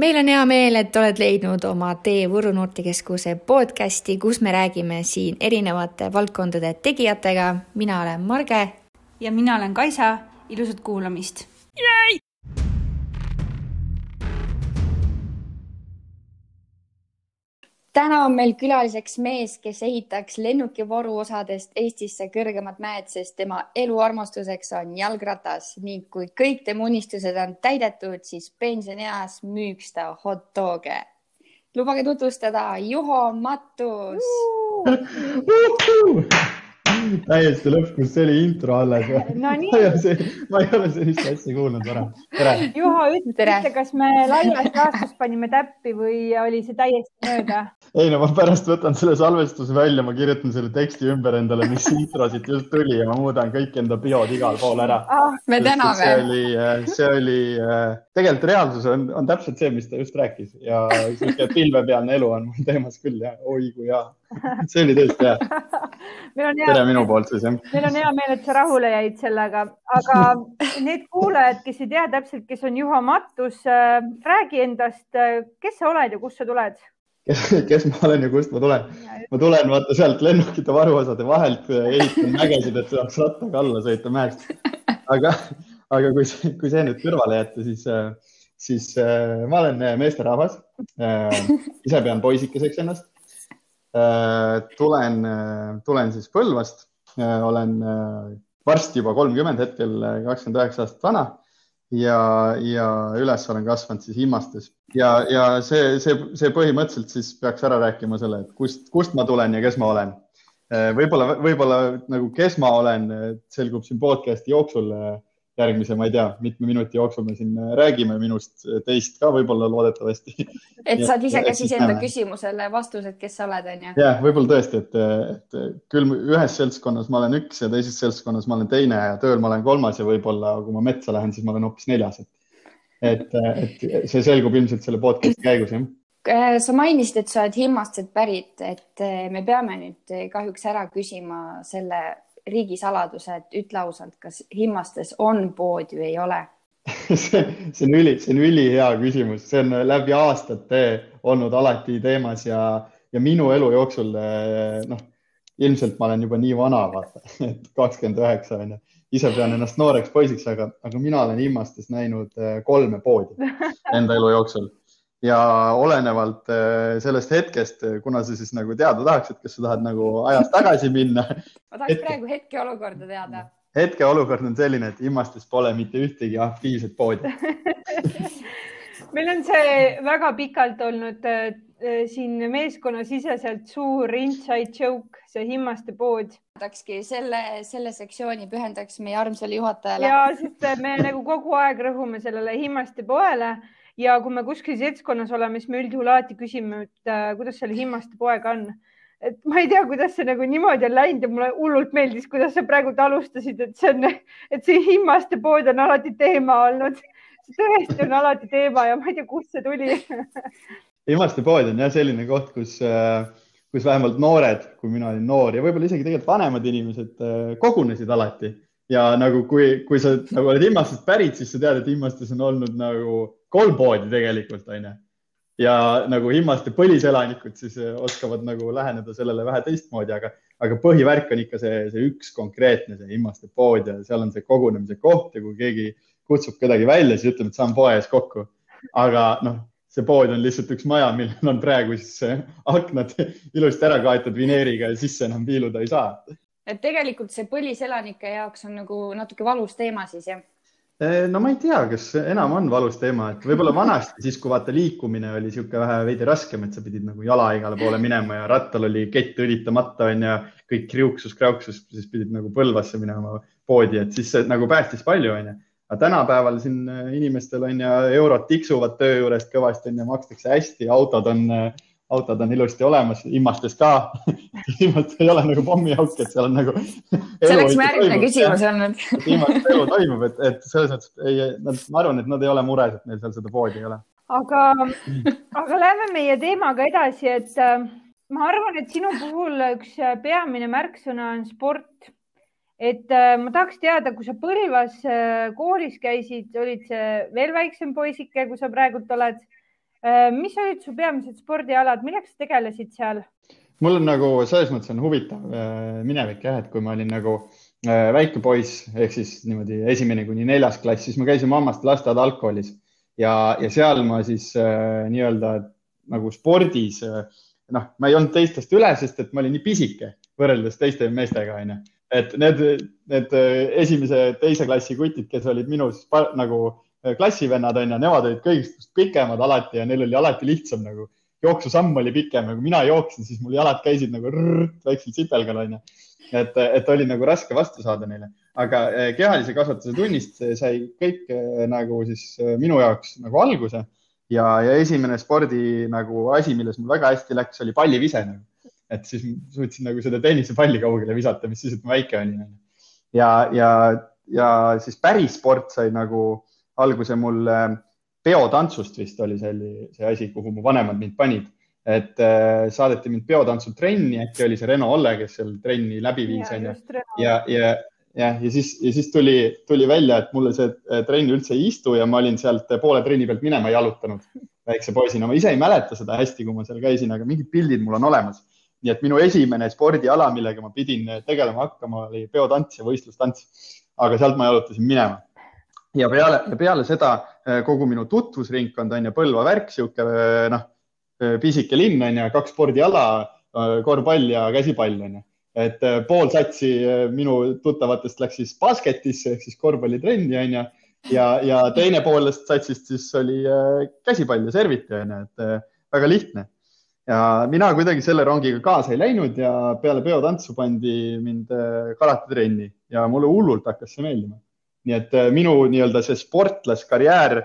meil on hea meel, et oled leidnud oma tee Võru noortekeskuse podcasti, kus me räägime siin erinevate valdkondade tegijatega. mina olen Marge. ja mina olen Kaisa. ilusat kuulamist. Täna on meil külaliseks mees, kes ehitaks lennukivaru osadest Eestisse kõrgemad mäed, sest tema eluarmastuseks on jalgratas ning kui kõik tema unistused on täidetud, siis pensionieas müüks ta hot dog'e. lubage tutvustada Juho Mattus täiesti lõpp, kus see oli intro alles no,. ma ei ole, sellist asja kuulnud varem. tere. Juho, ütle, kas me laias laastus panime täppi või oli see täiesti mööda? ei no ma pärast võtan selle salvestuse välja, ma kirjutan selle teksti ümber endale, mis intro siit just tuli ja ma muudan kõik enda biod igal pool ära ah,. me täname. see oli, see oli, tegelikult reaalsus on, on täpselt see, mis ta just rääkis ja sihuke pilvepealne elu on mul teemas küll ja oi kui hea. see oli tõesti hea. tere minu poolt siis jah. meil on hea meel, et sa rahule jäid sellega, aga need kuulajad, kes ei tea täpselt, kes on Juho Mattus, äh, räägi endast, äh, kes sa oled ja kust sa tuled? kes, ma olen ja kust ma tulen. ma tulen vaata sealt lennukite varuosade vahelt, ehitan mägesid, et saaks rattaga alla sõita mäest. aga, aga kui, kui see nüüd kõrvale jätta, siis, siis äh, ma olen meesterahvas. Äh, ise pean poisikeseks ennast. Äh, tulen, tulen siis Põlvast, olen varsti juba kolmkümmend, hetkel kakskümmend üheksa aastat vana. Ja, ja üles olen kasvanud siis Immastes. Ja, ja see, see, see põhimõtteliselt siis peaks ära rääkima selle, et kust, kust ma tulen ja kes ma olen. võib-olla, võib-olla nagu, kes ma olen, selgub siin podcast'i jooksul järgmise, ma ei tea, mitme minuti jooksul me siin räägime minust, teist ka võib-olla loodetavasti. et saad ise ka siis enda küsimusele vastused, kes sa oled, onju? jah, võib-olla tõesti, et, et küll ühes seltskonnas ma olen üks ja teises seltskonnas ma olen teine ja tööl ma olen kolmas ja võib-olla kui ma metsa lähen, siis ma olen hoopis neljas, et et, et see selgub ilmselt selle podcast'i käigus, jah äh, sa mainisid, et sa oled Himmastelt pärit, et äh, me peame nüüd kahjuks ära küsima selle riigisaladuse, et ütle ausalt, kas Himmastes on poodi või ei ole? See, see on üli, see on ülihea küsimus, see on läbi aastate olnud alati teemas ja, ja minu elu jooksul noh, ilmselt ma olen juba nii vana, vaata, et kakskümmend üheksa on ju, ise pean ennast nooreks poisiks, aga, aga mina olen Himmastes näinud eh, kolme poodi enda elu jooksul ja olenevalt äh, sellest hetkest, äh, kuna sa siis nagu teada tahaks, et kas sa tahad nagu ajas tagasi minna. ma tahaks hetke... praegu hetkeolukorda teada. hetkeolukord on selline, et Immastes pole mitte ühtegi aktiivset poodi meil on see väga pikalt olnud äh, siin meeskonnasiseselt suur inside joke, see Himmaste pood. tahakski selle, selle sektsiooni pühendaks meie armsale juhatajale. ja, sest me nagu kogu aeg rõhume sellele Himmaste poele ja kui me kuskil seltskonnas oleme, siis me üldjuhul alati küsime, et äh, kuidas selle Himmaste poega on. et ma ei tea, kuidas see nagu niimoodi on läinud ja mulle hullult meeldis, kuidas sa praegu alustasid, et see on, et see Himmaste pood on alati teema olnud. tõesti on alati teema ja ma ei tea, kust see tuli Himmaste pood on jah selline koht, kus äh kus vähemalt noored, kui mina olin noor ja võib-olla isegi tegelikult vanemad inimesed äh, kogunesid alati ja nagu kui, kui sa nagu oled Immastest pärit, siis sa tead, et Immastes on olnud nagu kolm poodi tegelikult onju. ja nagu Immaste põliselanikud siis eh, oskavad nagu läheneda sellele vähe teistmoodi, aga, aga põhivärk on ikka see, see üks konkreetne, see Immaste pood ja seal on see kogunemise koht ja kui keegi kutsub kedagi välja, siis ütleme, et saame poe ees kokku. aga noh, see pood on lihtsalt üks maja, millel on praegu siis eh, aknad ilusti ära kaetud vineeriga ja sisse enam viiluda ei saa. et tegelikult see põliselanike jaoks on nagu natuke valus teema siis jah? Eh, no ma ei tea, kas enam on valus teema, et võib-olla vanasti siis, kui vaata liikumine oli niisugune vähe veidi raskem, et sa pidid nagu jala igale poole minema ja rattal oli kett õlitamata onju, kõik kriuksus-krauksus, siis pidid nagu Põlvasse minema poodi, et siis see nagu päästis palju onju. aga tänapäeval siin eh, inimestel on ju eurod tiksuvad töö juurest kõvasti onju, makstakse hästi, autod on äh, autod on ilusti olemas, Immastes ka Immastes ei ole nagu pommiauk, et seal on nagu. see oleks järgmine küsimus olnud. Immastes elu toimub, et, et selles mõttes ei, nad, ma arvan, et nad ei ole mures, et neil seal seda poodi ei ole. aga, aga lähme meie teemaga edasi, et äh, ma arvan, et sinu puhul üks peamine märksõna on sport. et äh, ma tahaks teada, kui sa Põlvas äh, koolis käisid, olid see veel väiksem poisike, kui sa praegult oled mis olid su peamised spordialad, millega sa tegelesid seal? mul on nagu selles mõttes on huvitav minevik jah, et kui ma olin nagu väike poiss ehk siis niimoodi esimene kuni neljas klass, siis ma käisin mammaste lasteaeda algkoolis ja, ja seal ma siis äh, nii-öelda nagu spordis äh, noh, ma ei olnud teistest üle, sest et ma olin nii pisike võrreldes teiste meestega, onju. et need, need äh, esimese, teise klassi kutid, kes olid minus nagu äh, klassivennad, onju, nemad olid kõigist pikemad alati ja neil oli alati lihtsam nagu jooksusamm oli pikem ja kui mina jooksin, siis mul jalad käisid nagu rrrt, väiksel sipelgal onju. et, et oli nagu raske vastu saada neile, aga äh, kehalise kasvatuse tunnist sai kõik nagu siis minu jaoks nagu alguse ja, ja esimene spordi nagu asi, milles mul väga hästi läks, oli pallivise nagu. et siis suutsin nagu seda tennisepalli kaugele visata, mis siis, et ma väike olin. ja, ja, ja siis päris sport sai nagu alguse mul äh, peotantsust vist oli see, see asi, kuhu mu vanemad mind panid et äh, saadeti mind peotantsutrenni, äkki oli see Reno Olle, kes seal trenni läbi viis, onju. ja, ja, jah, ja siis, ja siis tuli, tuli välja, et mulle see äh, trenn üldse ei istu ja ma olin sealt poole trenni pealt minema jalutanud väikse poisina. ma ise ei mäleta seda hästi, kui ma seal käisin, aga mingid pildid mul on olemas. nii et minu esimene spordiala, millega ma pidin tegelema hakkama, oli peotants ja võistlustants. aga sealt ma jalutasin minema. Ja peale, peale seda äh, kogu minu tutvusringkond on ju Põlva värk, sihuke äh, noh, pisike linn on ju, kaks spordiala, korvpall ja käsipall on ju et äh, pool satsi äh, minu tuttavatest läks siis basketisse ehk siis korvpallitrenni onju ja, ja teine poolest satsist siis oli äh, käsipall ja serviti onju, et väga lihtne. ja mina kuidagi selle rongiga kaasa ei läinud ja peale peotantsu pandi mind karatetrenni ja mulle hullult hakkas see meeldima. Nii et minu nii-öelda see sportlaskarjäär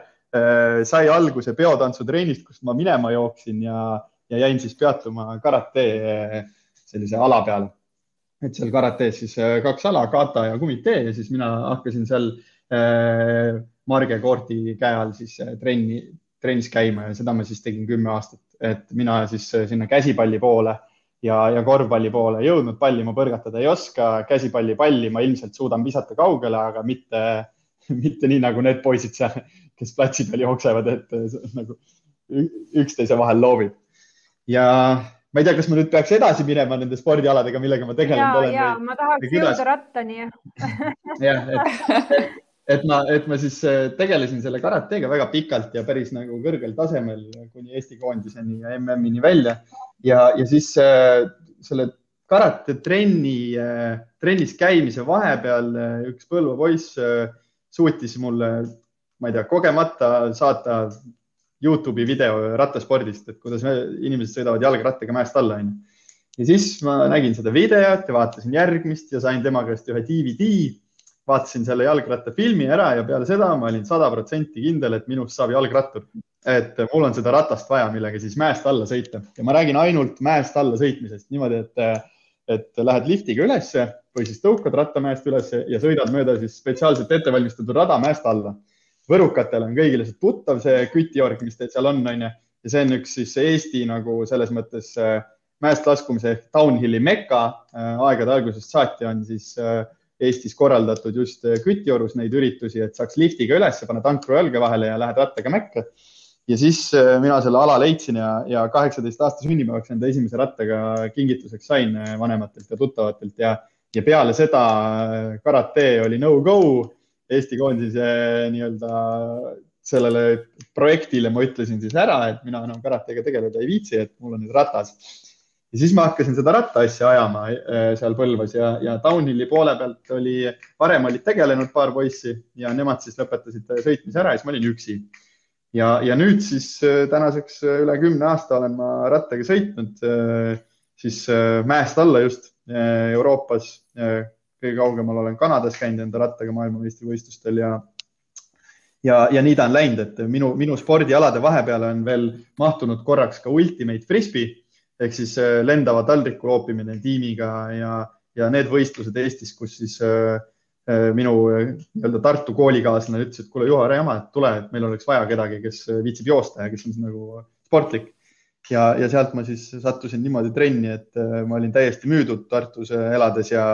sai alguse peotantsutrennist, kust ma minema jooksin ja, ja jäin siis peatuma karate sellise ala peale et seal karates siis äh, kaks ala, kata ja kumitee ja siis mina hakkasin seal äh, Marge Koorti käe all siis äh, trenni, trennis käima ja seda ma siis tegin kümme aastat, et mina siis äh, sinna käsipalli poole ja, ja korvpalli poole jõudnud, palli ma põrgatada ei oska, käsipalli palli ma ilmselt suudan visata kaugele, aga mitte, mitte nii nagu need poisid seal, kes platsi peal jooksevad, et nagu üksteise vahel loobib. ja ma ei tea, kas ma nüüd peaks edasi minema nende spordialadega, millega ma tegelenud olen. ja, ma tahaks jõuda rattani jah, et, et ma, et ma siis äh, tegelesin selle karateega väga pikalt ja päris nagu kõrgel tasemel kuni Eesti koondiseni ja MM-ini välja ja, ja siis äh, selle karatetrenni äh,, trennis käimise vahepeal äh, üks Põlva poiss suutis mulle, ma ei tea, kogemata saata Youtube'i video rattaspordist, et kuidas inimesed sõidavad jalgrattaga mäest alla, onju. ja siis ma nägin seda videot ja vaatasin järgmist ja sain tema käest ühe DVD. Vaatasin selle jalgrattafilmi ära ja peale seda ma olin sada protsenti kindel, et minust saab jalgrattur. et mul on seda ratast vaja, millega siis mäest alla sõita ja ma räägin ainult mäest alla sõitmisest niimoodi, et, et lähed liftiga ülesse või siis tõukad rattamäest ülesse ja sõidad mööda siis spetsiaalselt ettevalmistatud rada mäest alla võrukatel on kõigile see tuttav, see kütiorg, mis teil seal on, onju. ja see on üks siis Eesti nagu selles mõttes äh, mäest laskumise ehk downhill'i meka äh,. aegade algusest saati on siis äh, Eestis korraldatud just äh, kütiorus neid üritusi, et saaks liftiga üles, paned ankru jalge vahele ja lähed rattaga mäkke. ja siis äh, mina selle ala leidsin ja, ja kaheksateist aasta sünnipäevaks enda esimese rattaga kingituseks sain äh, vanematelt ja tuttavatelt ja, ja peale seda karate oli no-go Eesti koondise nii-öelda sellele projektile ma ütlesin siis ära, et mina enam karatega tegeleda ei viitsi, et mul on nüüd ratas. Ja siis ma hakkasin seda rattaasja ajama äh, seal Põlvas ja, ja downhill'i poole pealt oli, varem olid tegelenud paar poissi ja nemad siis lõpetasid sõitmise ära ja siis ma olin üksi. ja, ja nüüd siis äh, tänaseks äh, üle kümne aasta olen ma rattaga sõitnud siis mäest alla just Euroopas kõige kaugemal olen Kanadas käinud enda rattaga maailmameistrivõistlustel ja ja, ja nii ta on läinud, et minu, minu spordialade vahepeal on veel mahtunud korraks ka ultimate frisbee ehk siis äh, lendava taldriku loopimine tiimiga ja, ja need võistlused Eestis, kus siis äh, äh minu äh, nii-öelda Tartu koolikaaslane ütles, et kuule, Juha, ära jama, et tule, et meil oleks vaja kedagi, kes viitsib joosta ja kes on nagu sportlik. ja, ja sealt ma siis sattusin niimoodi trenni, et ma olin täiesti müüdud Tartus elades ja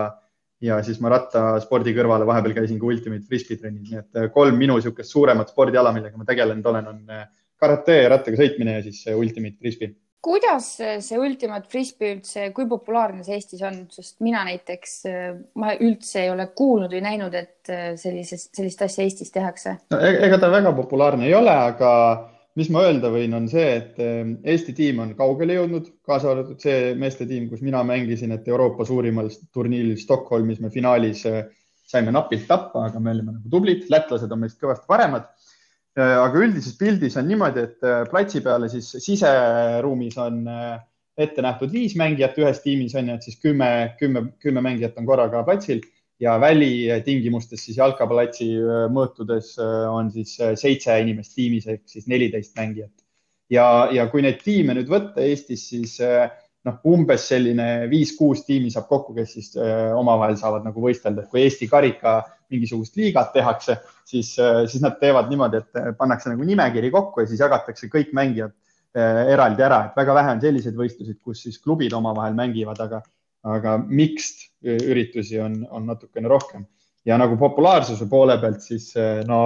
ja siis ma rattaspordi kõrvale vahepeal käisin ka Ultimate Frisbee trennis, nii et kolm minu niisugust suuremat spordiala, millega ma tegelenud olen, on karate rattaga sõitmine ja siis ultimate frisbee. Kuidas see ultimate frisbee üldse, kui populaarne see Eestis on, sest mina näiteks, ma üldse ei ole kuulnud või näinud, et sellisest, sellist asja Eestis tehakse no,. E-, ega ta väga populaarne ei ole, aga mis ma öelda võin, on see, et Eesti tiim on kaugele jõudnud, kaasa arvatud see meeste tiim, kus mina mängisin, et Euroopa suurimal turniiril Stockholmis me finaalis saime napilt tappa, aga me olime nagu tublid, lätlased on meist kõvasti paremad Äh, aga üldises pildis on niimoodi, et äh, platsi peale siis siseruumis on äh, ette nähtud viis mängijat ühes tiimis on ju, et siis kümme, kümme, kümme mängijat on korraga platsil ja välitingimustes siis jalkapallatsi mõõtudes on siis seitse inimest tiimis ehk siis neliteist mängijat. ja, ja kui neid tiime nüüd võtta Eestis, siis noh, umbes selline viis-kuus tiimi saab kokku, kes siis omavahel saavad nagu võistelda, et kui Eesti karika mingisugust liigat tehakse, siis, äh, siis nad teevad niimoodi, et äh, pannakse nagu nimekiri kokku ja siis jagatakse kõik mängijad äh, eraldi ära, et väga vähe on selliseid võistlusi, kus siis klubid omavahel mängivad, aga, aga mixed üritusi on, on natukene rohkem. Ja nagu populaarsuse poole pealt, siis no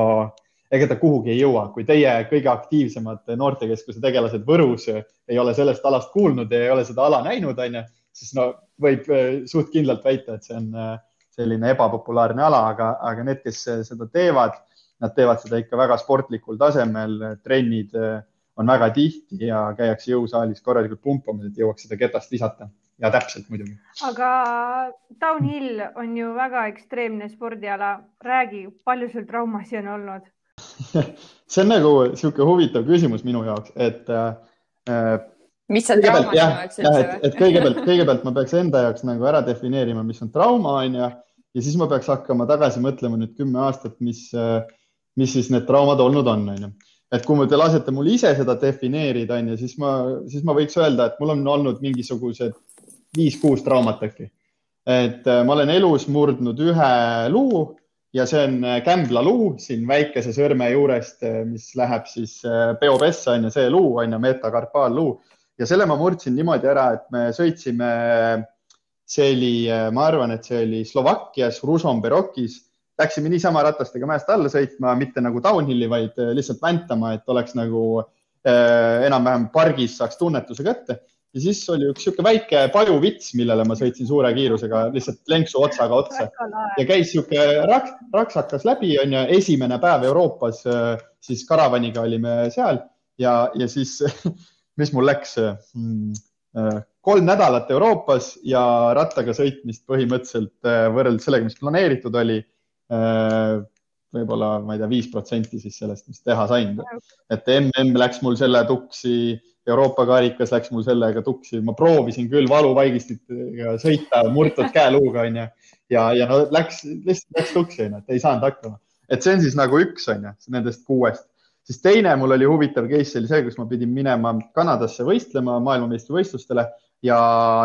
ega ta kuhugi ei jõua, kui teie kõige aktiivsemad noortekeskuse tegelased Võrus ei ole sellest alast kuulnud ja ei ole seda ala näinud, onju, siis no võib suht kindlalt väita, et see on selline ebapopulaarne ala, aga, aga need, kes seda teevad, nad teevad seda ikka väga sportlikul tasemel, trennid eh, on väga tihti ja käiakse jõusaalis korralikult pumpamas, et jõuaks seda ketast visata ja täpselt muidugi. aga downhill on ju väga ekstreemne spordiala. räägi, palju sul traumasid on olnud see on nagu niisugune huvitav küsimus minu jaoks, et äh, mis on trauma sinu jaoks üldse või? et kõigepealt, kõigepealt ma peaks enda jaoks nagu ära defineerima, mis on trauma, onju, ja siis ma peaks hakkama tagasi mõtlema nüüd kümme aastat, mis, mis siis need traumad olnud on, onju. et kui te lasete mul ise seda defineerida, onju, siis ma, siis ma võiks öelda, et mul on olnud mingisugused viis-kuus traumat äkki. et äh, ma olen elus murdnud ühe luu ja see on Kämbla luu siin väikese sõrme juurest, äh, mis läheb siis äh, peopessa, onju, see luu on ju metakarpaalluu. Ja selle ma murdsin niimoodi ära, et me sõitsime, see oli, ma arvan, et see oli Slovakkias, Ružomberokis, läksime niisama ratastega mäest alla sõitma, mitte nagu downhill'i, vaid lihtsalt väntama, et oleks nagu enam-vähem pargis saaks tunnetuse kätte ja siis oli üks niisugune väike pajuvits, millele ma sõitsin suure kiirusega lihtsalt lenksu otsaga otsa. Ja käis niisugune raks, raksakas läbi, onju, esimene päev Euroopas, eh, siis karavaniga olime seal. Ja, ja siis mis mul läks? Mm, äh, kolm nädalat Euroopas ja rattaga sõitmist põhimõtteliselt äh, võrreldes sellega, mis planeeritud oli, äh, võib-olla, ma ei tea, viis protsenti siis sellest, mis teha sain. et mm läks mul selle tuksi, Euroopa karikas läks mul sellega tuksi, ma proovisin küll valuvaigistitega sõita murtud käeluuga onju. Ja, ja no läks, lihtsalt läks tuksi onju, et ei saanud hakkama. et see on siis nagu üks onju nendest kuuest. Siis teine mul oli huvitav case oli see, kus ma pidin minema Kanadasse võistlema maailmameistrivõistlustele ja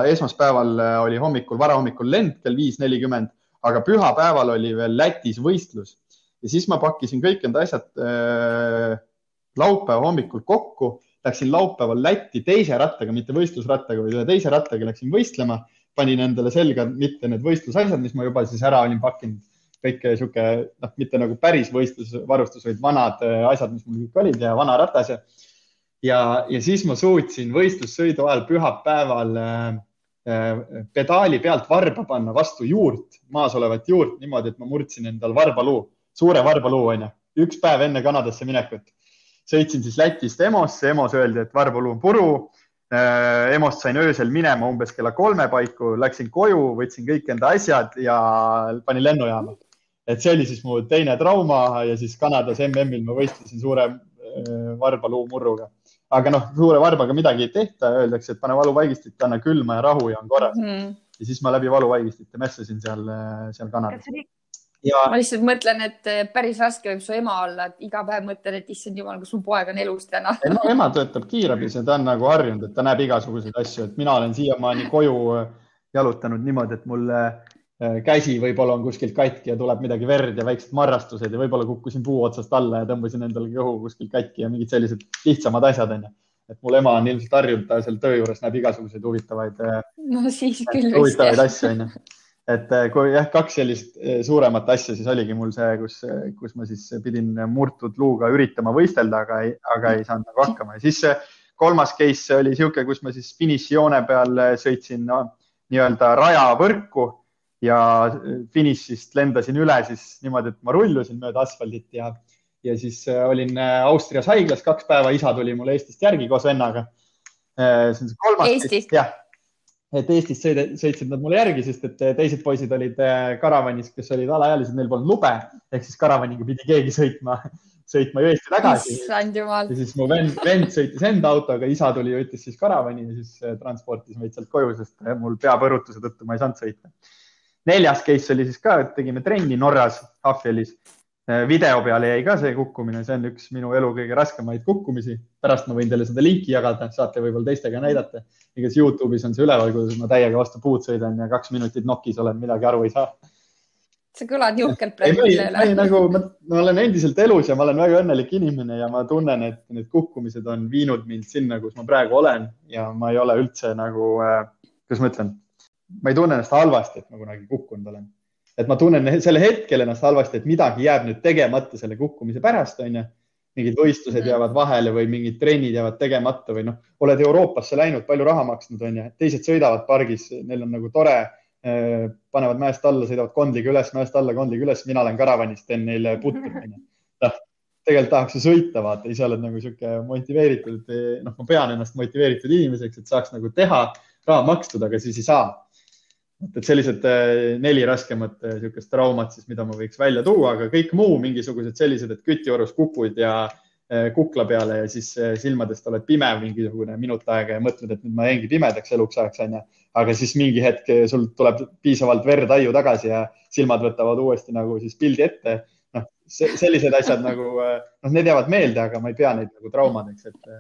esmaspäeval oli hommikul, varahommikul lend kell viis nelikümmend, aga pühapäeval oli veel Lätis võistlus ja siis ma pakkisin kõik enda asjad äh, laupäeva hommikul kokku, läksin laupäeval Lätti teise rattaga, mitte võistlusrattaga, vaid ühe teise rattaga läksin võistlema, panin endale selga mitte need võistlusasjad, mis ma juba siis ära olin pakkinud. Kõik sihuke, noh, mitte nagu päris võistlusvarustus, vaid vanad äh, asjad, mis mul kõik olid ja vana ratas ja, ja, ja siis ma suutsin võistlussõidu ajal pühapäeval äh, äh, pedaali pealt varba panna vastu juurt, maas olevat juurt niimoodi, et ma murdsin endal varbaluu, suure varbaluu onju, üks päev enne Kanadasse minekut. sõitsin siis Lätist EMO-sse, EMO-s öeldi, et varbaluu on puru äh,. EMO-st sain öösel minema umbes kella kolme paiku, läksin koju, võtsin kõik enda asjad ja panin lennujaama et see oli siis mu teine trauma ja siis Kanadas MM-il ma võistlesin suure äh, varbaluumurruga. aga noh, suure varbaga midagi ei tehta, öeldakse, et pane valuvaigistit, anna külma ja rahu ja on korras mm. -hmm. ja siis ma läbi valuvaigistite mässasin seal, äh, seal Kanadas. Ja... ma lihtsalt mõtlen, et äh, päris raske võib su ema olla, et iga päev mõtlen, et issand jumal, kas mu poeg on elus täna no ema töötab kiirabis ja ta on nagu harjunud, et ta näeb igasuguseid asju, et mina olen siiamaani koju jalutanud niimoodi, et mul Äh, käsi võib-olla on kuskilt katki ja tuleb midagi verd ja väiksed marrastused ja võib-olla kukkusin puu otsast alla ja tõmbasin endale kõhu kuskilt katki ja mingid sellised lihtsamad asjad onju. et mul ema on ilmselt harjunud, ta seal töö juures näeb igasuguseid huvitavaid. No siis küll. huvitavaid asju onju. Et äh, kui jah, kaks sellist äh, suuremat asja, siis oligi mul see, kus, kus ma siis pidin murtud luuga üritama võistelda, aga ei, aga ei saanud nagu hakkama ja siis kolmas case oli niisugune, kus ma siis finišijoone peal sõitsin no, nii-öelda rajavõrku ja finišist lendasin üle siis niimoodi, et ma rullusin mööda asfaldit ja, ja siis olin Austrias haiglas kaks päeva, isa tuli mulle Eestist järgi koos vennaga. see on see kolmas. Eestist? jah et Eestist sõide, sõitsid nad mulle järgi, sest et teised poisid olid äh, karavanis, kes olid alaealised, neil polnud lube ehk siis karavaniga pidi keegi sõitma, sõitma ju Eesti tagasi. ja siis mu vend, vend sõitis enda autoga, isa tuli ja võttis siis karavani ja siis äh, transportis meid sealt koju, sest mul peapõrutuse tõttu ma ei saanud sõita. neljas case oli siis ka, et tegime trenni Norras, Hafjelis Äh, video peale jäi ka see kukkumine, see on üks minu elu kõige raskemaid kukkumisi. pärast ma võin teile seda linki jagada, saate võib-olla teistega näidata. igas Youtube'is on see üleval, kuidas ma täiega vastu puud sõidan ja kaks minutit nokis olen, midagi aru ei saa. sa kõlad jõhkralt praegu. ei, ei nagu ma, ma olen endiselt elus ja ma olen väga õnnelik inimene ja ma tunnen, et need kukkumised on viinud mind sinna, kus ma praegu olen ja ma ei ole üldse nagu, äh, kuidas ma ütlen, ma ei tunne ennast halvasti, et ma kunagi kukkunud olen et ma tunnen sel hetkel ennast halvasti, et midagi jääb nüüd tegemata selle kukkumise pärast, onju. mingid võistlused mhm. jäävad vahele või mingid trennid jäävad tegemata või noh, oled Euroopasse läinud, palju raha maksnud, onju, teised sõidavad pargis, neil on nagu tore äh, panevad mäest alla, sõidavad kondliga üles, mäest alla, kondliga üles, mina olen karavanis, teen neile putri, onju. noh, tegelikult tahaks ju sõita, vaata, ise oled nagu sihuke motiveeritud, noh, ma pean ennast motiveeritud inimeseks, et saaks nagu teha, raha makstud, aga siis ei saa et sellised äh, neli raskemat niisugust äh, traumat siis, mida ma võiks välja tuua, aga kõik muu mingisugused sellised, et kütiorus kukud ja äh, kukla peale ja siis silmadest oled pime mingisugune minut aega ja mõtled, et nüüd ma jäingi pimedaks eluks ajaks onju. aga siis mingi hetk sul tuleb piisavalt verd aiu tagasi ja silmad võtavad uuesti nagu siis pildi ette. noh, sellised asjad nagu noh, need jäävad meelde, aga ma ei pea neid nagu traumadeks, et,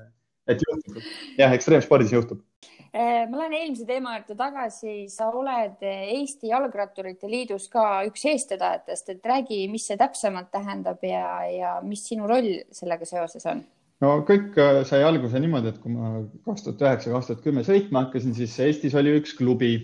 et juhtub. jah, ekstreemspordis juhtub ma lähen eelmise teema juurde tagasi, sa oled Eesti Jalgratturite Liidus ka üks eestvedajatest, et räägi, mis see täpsemalt tähendab ja, ja mis sinu roll sellega seoses on? no kõik äh, sai alguse niimoodi, et kui ma kaks tuhat üheksa, kaks tuhat kümme sõitma hakkasin, siis Eestis oli üks klubi,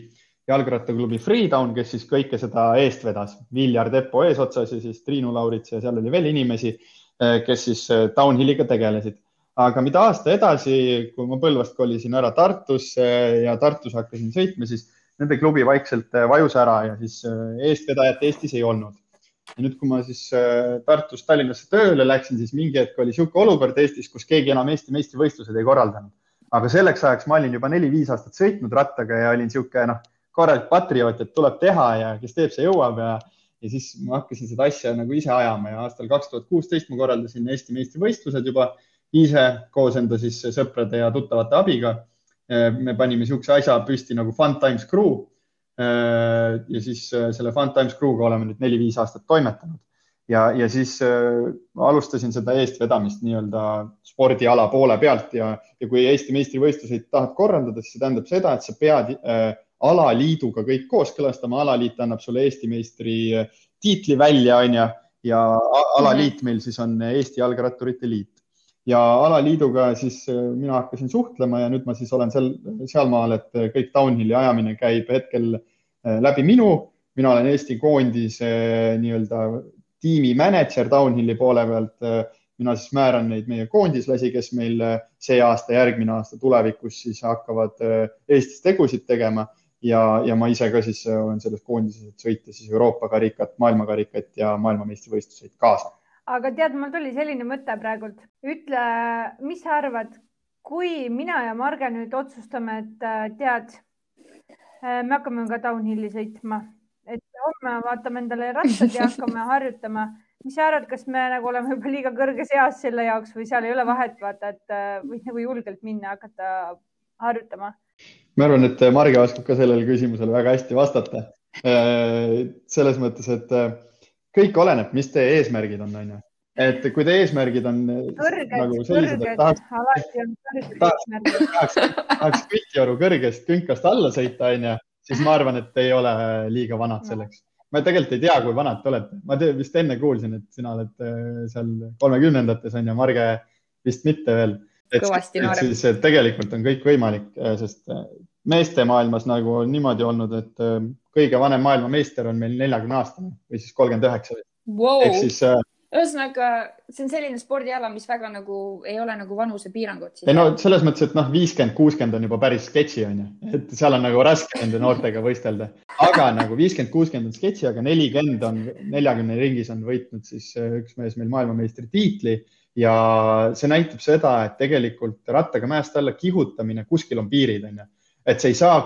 jalgrattaklubi Freedown, kes siis kõike seda eest vedas. Viljar Teppo eesotsas ja siis Triinu Laurits ja seal oli veel inimesi, äh, kes siis downhill'iga tegelesid aga mida aasta edasi, kui ma Põlvast kolisin ära Tartusse ja Tartus hakkasin sõitma, siis nende klubi vaikselt äh, vajus ära ja siis äh, eestvedajat Eestis ei olnud. ja nüüd, kui ma siis äh, Tartust Tallinnasse tööle läksin, siis mingi hetk oli niisugune olukord Eestis, kus keegi enam Eesti meistrivõistlused ei korraldanud. aga selleks ajaks ma olin juba neli-viis aastat sõitnud rattaga ja olin niisugune noh, korralik patrioot, et tuleb teha ja kes teeb, see jõuab ja ja siis ma hakkasin seda asja nagu ise ajama ja aastal kaks tuhat kuusteist ma korraldasin Eesti meistrivõistlused juba ise koos enda siis sõprade ja tuttavate abiga. Eh, me panime niisuguse asja püsti nagu Fun Times Crew. Eh, ja siis eh, selle Fun Times Crew'ga oleme nüüd neli-viis aastat toimetanud ja, ja siis alustasin seda eestvedamist nii-öelda spordiala poole pealt ja, ja kui Eesti meistrivõistluseid tahad korraldada, siis see tähendab seda, et sa pead äh, alaliiduga kõik kooskõlastama, alaliit annab sulle Eesti meistri tiitli välja, onju, ja alaliit meil siis on Eesti Jalgratturite Liit ja alaliiduga siis äh, mina hakkasin suhtlema ja nüüd ma siis olen seal, sealmaal, et äh, kõik downhill'i ajamine käib hetkel äh, läbi minu. mina olen Eesti koondise nii-öelda tiimi mänedžer downhill'i poole pealt. mina siis määran neid meie koondislasi, kes meil see aasta, järgmine aasta, tulevikus siis hakkavad Eestis tegusid tegema ja, ja ma ise ka siis olen selles koondises, et sõita siis Euroopa karikat, maailmakarikat ja maailmameistrivõistluseid kaasa aga tead, mul tuli selline mõte praegult, ütle, mis sa arvad, kui mina ja Marge nüüd otsustame, et äh, tead, äh, me hakkame ka downhill'i sõitma, et homme vaatame endale rattad ja hakkame harjutama. mis sa arvad, kas me nagu oleme juba liiga kõrges eas selle jaoks või seal ei ole vahet, vaata, et äh, võid nagu julgelt minna, hakata harjutama? ma arvan, et Marge oskab ka sellele küsimusele väga hästi vastata. selles mõttes, et kõik oleneb, mis teie eesmärgid on, onju. et kui teie eesmärgid on kõrged, nagu sellised, et tahaks, tahaks, tahaks, tahaks kütioru kõrgest künkast alla sõita, onju, siis ma arvan, et ei ole liiga vanad selleks. ma tegelikult ei tea, kui vanad te olete, ma te, vist enne kuulsin, et sina oled äh, seal kolmekümnendates onju, Marge vist mitte veel. et, et siis tegelikult on kõik võimalik, sest meeste maailmas nagu on niimoodi olnud, et kõige vanem maailmameister on meil neljakümne aastane või siis kolmkümmend üheksa ehk siis äh, ühesõnaga, see on selline spordiala, mis väga nagu ei ole nagu vanusepiirangut. ei no selles mõttes, et noh, viiskümmend, kuuskümmend on juba päris sketši on ju, et seal on nagu raske nende noortega võistelda, aga nagu viiskümmend, kuuskümmend on sketši, aga nelikümmend on, neljakümne ringis on võitnud siis äh, üks mees meil maailmameistritiitli. Ja see näitab seda, et tegelikult rattaga mäest alla kihutamine, kuskil on piirid, on ju, et sa ei saa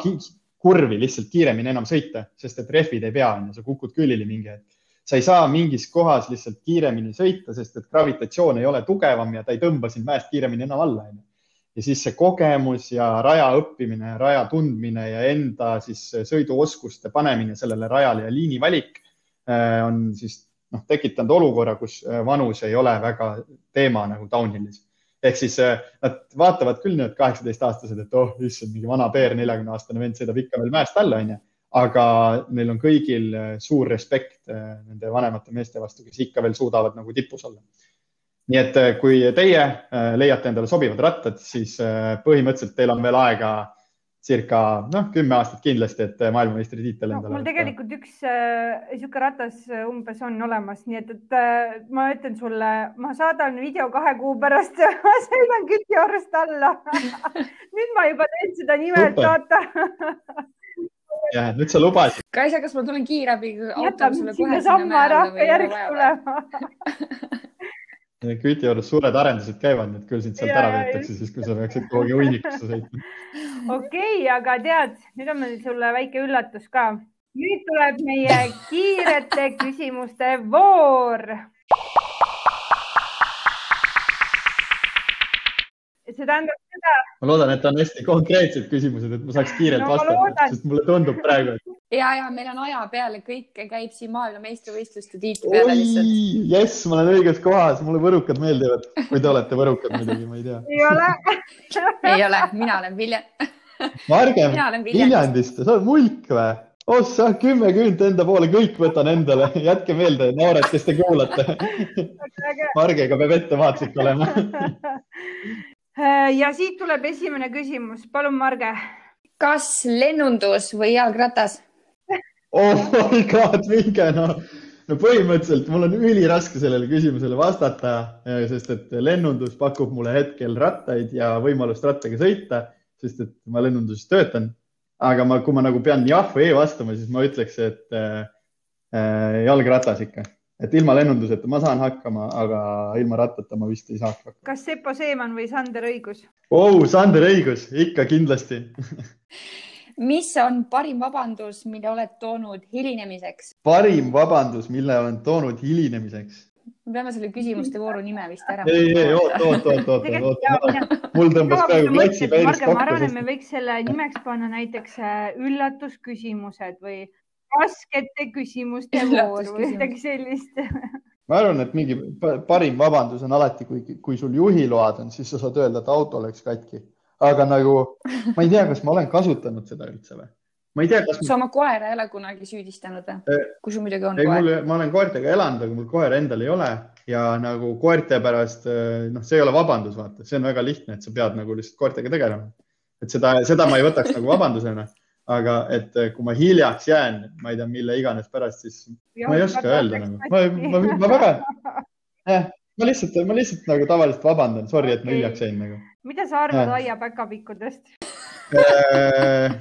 kurvi lihtsalt kiiremini enam sõita, sest et rehvid ei pea, on ju, sa kukud külili mingi hetk sa ei saa mingis kohas lihtsalt kiiremini sõita, sest et gravitatsioon ei ole tugevam ja ta ei tõmba sind mäest kiiremini enam alla, onju. ja siis see kogemus ja raja õppimine, raja tundmine ja enda siis sõiduoskuste panemine sellele rajale ja liini valik äh, on siis noh, tekitanud olukorra, kus äh, vanus ei ole väga teema nagu downhill'is ehk siis äh, nad vaatavad küll need kaheksateistaastased, et oh, issand, mingi vana peer, neljakümne aastane vend sõidab ikka veel mäest alla, onju aga neil on kõigil äh, suur respekt äh, nende vanemate meeste vastu, kes ikka veel suudavad nagu tipus olla. nii et kui teie leiate endale sobivad rattad, siis põhimõtteliselt teil on veel aega circa noh, kümme aastat kindlasti, et maailmameistritiitel endale no,. mul tegelikult üks niisugune äh, ratas umbes on olemas, nii et, et äh, ma ütlen sulle, ma saadan video kahe kuu pärast ma sõidan kütiorust alla nüüd ma juba teen seda nimelt, vaata jah, nüüd sa lubasid. Kaisa, kas ma tulen kiirabiga? jätab sinna samma ära, hakka järgi tulema Küti juures suured arendused käivad, nii et küll sind sealt ära veetakse, siis kui sa peaksid kuhugi hunnikusse sõitma. okei okay,, aga tead, nüüd on meil sulle väike üllatus ka. nüüd tuleb meie kiirete küsimuste voor see tähendab seda. ma loodan, et on hästi konkreetsed küsimused, et ma saaks kiirelt no, vastata, sest mulle tundub praegu et.... ja, ja meil on aja peale, kõik käib siin maailmameistrivõistluste tiitli peale lihtsalt. jess, ma olen õiges kohas, mulle võrukad meeldivad, kui te olete võrukad muidugi, ma ei tea. ei ole ei ole, mina olen Vilja Marge Viljandist, sa oled mulk või? ossa, kümme küünt enda poole, kõik võtan endale, jätke meelde, noored, kes te kuulate. Margega peab ettevaatlik olema ja siit tuleb esimene küsimus, palun, Marge. kas lennundus või jalgratas oh my god, minge noh no põhimõtteliselt mul on üliraske sellele küsimusele vastata, äh, sest et lennundus pakub mulle hetkel rattaid ja võimalust rattaga sõita, sest et ma lennunduses töötan. aga ma, kui ma nagu pean jah või ei vastama, siis ma ütleks, et äh, jalgratas ikka et ilma lennunduseta ma saan hakkama, aga ilma rattata ma vist ei saaks hakkama. kas Sepo Seeman või Sander Õigus oh,? Sander Õigus, ikka kindlasti mis on parim vabandus, mille oled toonud hilinemiseks? parim vabandus, mille olen toonud hilinemiseks? me peame selle küsimuste vooru nime vist ära. ei, ei, oot, oot, oot, oot, oot. mul tõmbas praegu klatsi päris kokku. ma arvan, et me võiks selle nimeks panna näiteks äh, üllatusküsimused või raskete küsimuste voor või midagi sellist ma arvan, et mingi parim vabandus on alati, kui, kui sul juhiload on, siis sa saad öelda, et auto läks katki. Aga nagu ma ei tea, kas ma olen kasutanud seda üldse või? ma ei tea, kas. sa oma koera ei ole kunagi süüdistanud või eh,? kui sul muidugi on ei, koer. ma olen koertega elanud, aga mul koera endal ei ole ja nagu koerte pärast, eh, noh, see ei ole vabandus, vaata, see on väga lihtne, et sa pead nagu lihtsalt koertega tegelema. et seda, seda ma ei võtaks nagu vabandusena aga et eh, kui ma hiljaks jään, ma ei tea, mille iganes pärast, siis ja, ma ei oska öelda nagu, ma, ma, ma, ma väga eh,, ma lihtsalt, ma lihtsalt nagu tavaliselt vabandan, sorry, et ma hiljaks jäin nagu. mida sa arvad eh. aiapäkapikkudest eh,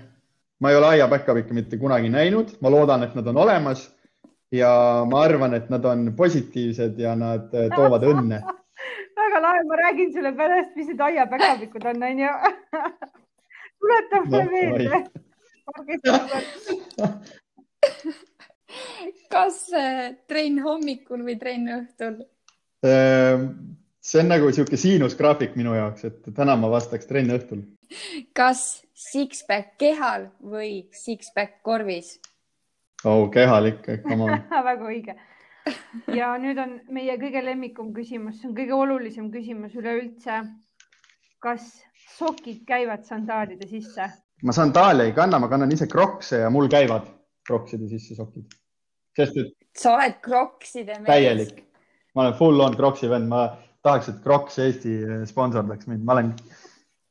ma ei ole aiapäkapikke mitte kunagi näinud, ma loodan, et nad on olemas ja ma arvan, et nad on positiivsed ja nad toovad õnne väga lahe, ma räägin sulle pärast, mis need aiapäkapikud on, onju. tuleta mulle meelde kas äh, trenn hommikul või trenn õhtul? Ehm, see on nagu sihuke siinusgraafik minu jaoks, et täna ma vastaks trenn õhtul. kas six-pack kehal või six-pack korvis? oh, kehal ikka, come on väga õige. ja nüüd on meie kõige lemmikum küsimus, see on kõige olulisem küsimus üleüldse. kas sokid käivad sandaalide sisse? ma sandaale ei kanna, ma kannan ise krokse ja mul käivad krokside sisse sokid. sest et. sa oled krokside mees. täielik, ma olen full on kroksi vend, ma tahaks, et Crocs Eesti sponsordaks mind, ma olen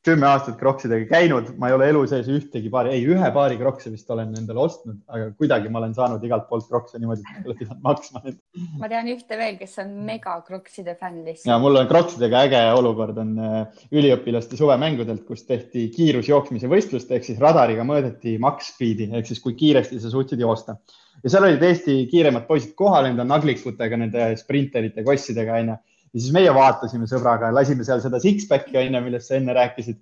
kümme aastat kroksidega käinud, ma ei ole elu sees ühtegi paari, ei ühe paari krokse vist olen endale ostnud, aga kuidagi ma olen saanud igalt poolt krokse niimoodi, et ei ole pidanud maksma neid. ma tean ühte veel, kes on mega krokside fänn lihtsalt. ja mul on kroksidega äge olukord on äh, üliõpilaste suvemängudelt, kus tehti kiirusjooksmise võistlust ehk siis radariga mõõdeti max speed'i ehk siis kui kiiresti sa suutsid joosta ja seal olid Eesti kiiremad poisid kohal enda naglikutega, nende sprinterite, kossidega onju ja siis meie vaatasime sõbraga, lasime seal seda six-pack'i onju, millest sa enne rääkisid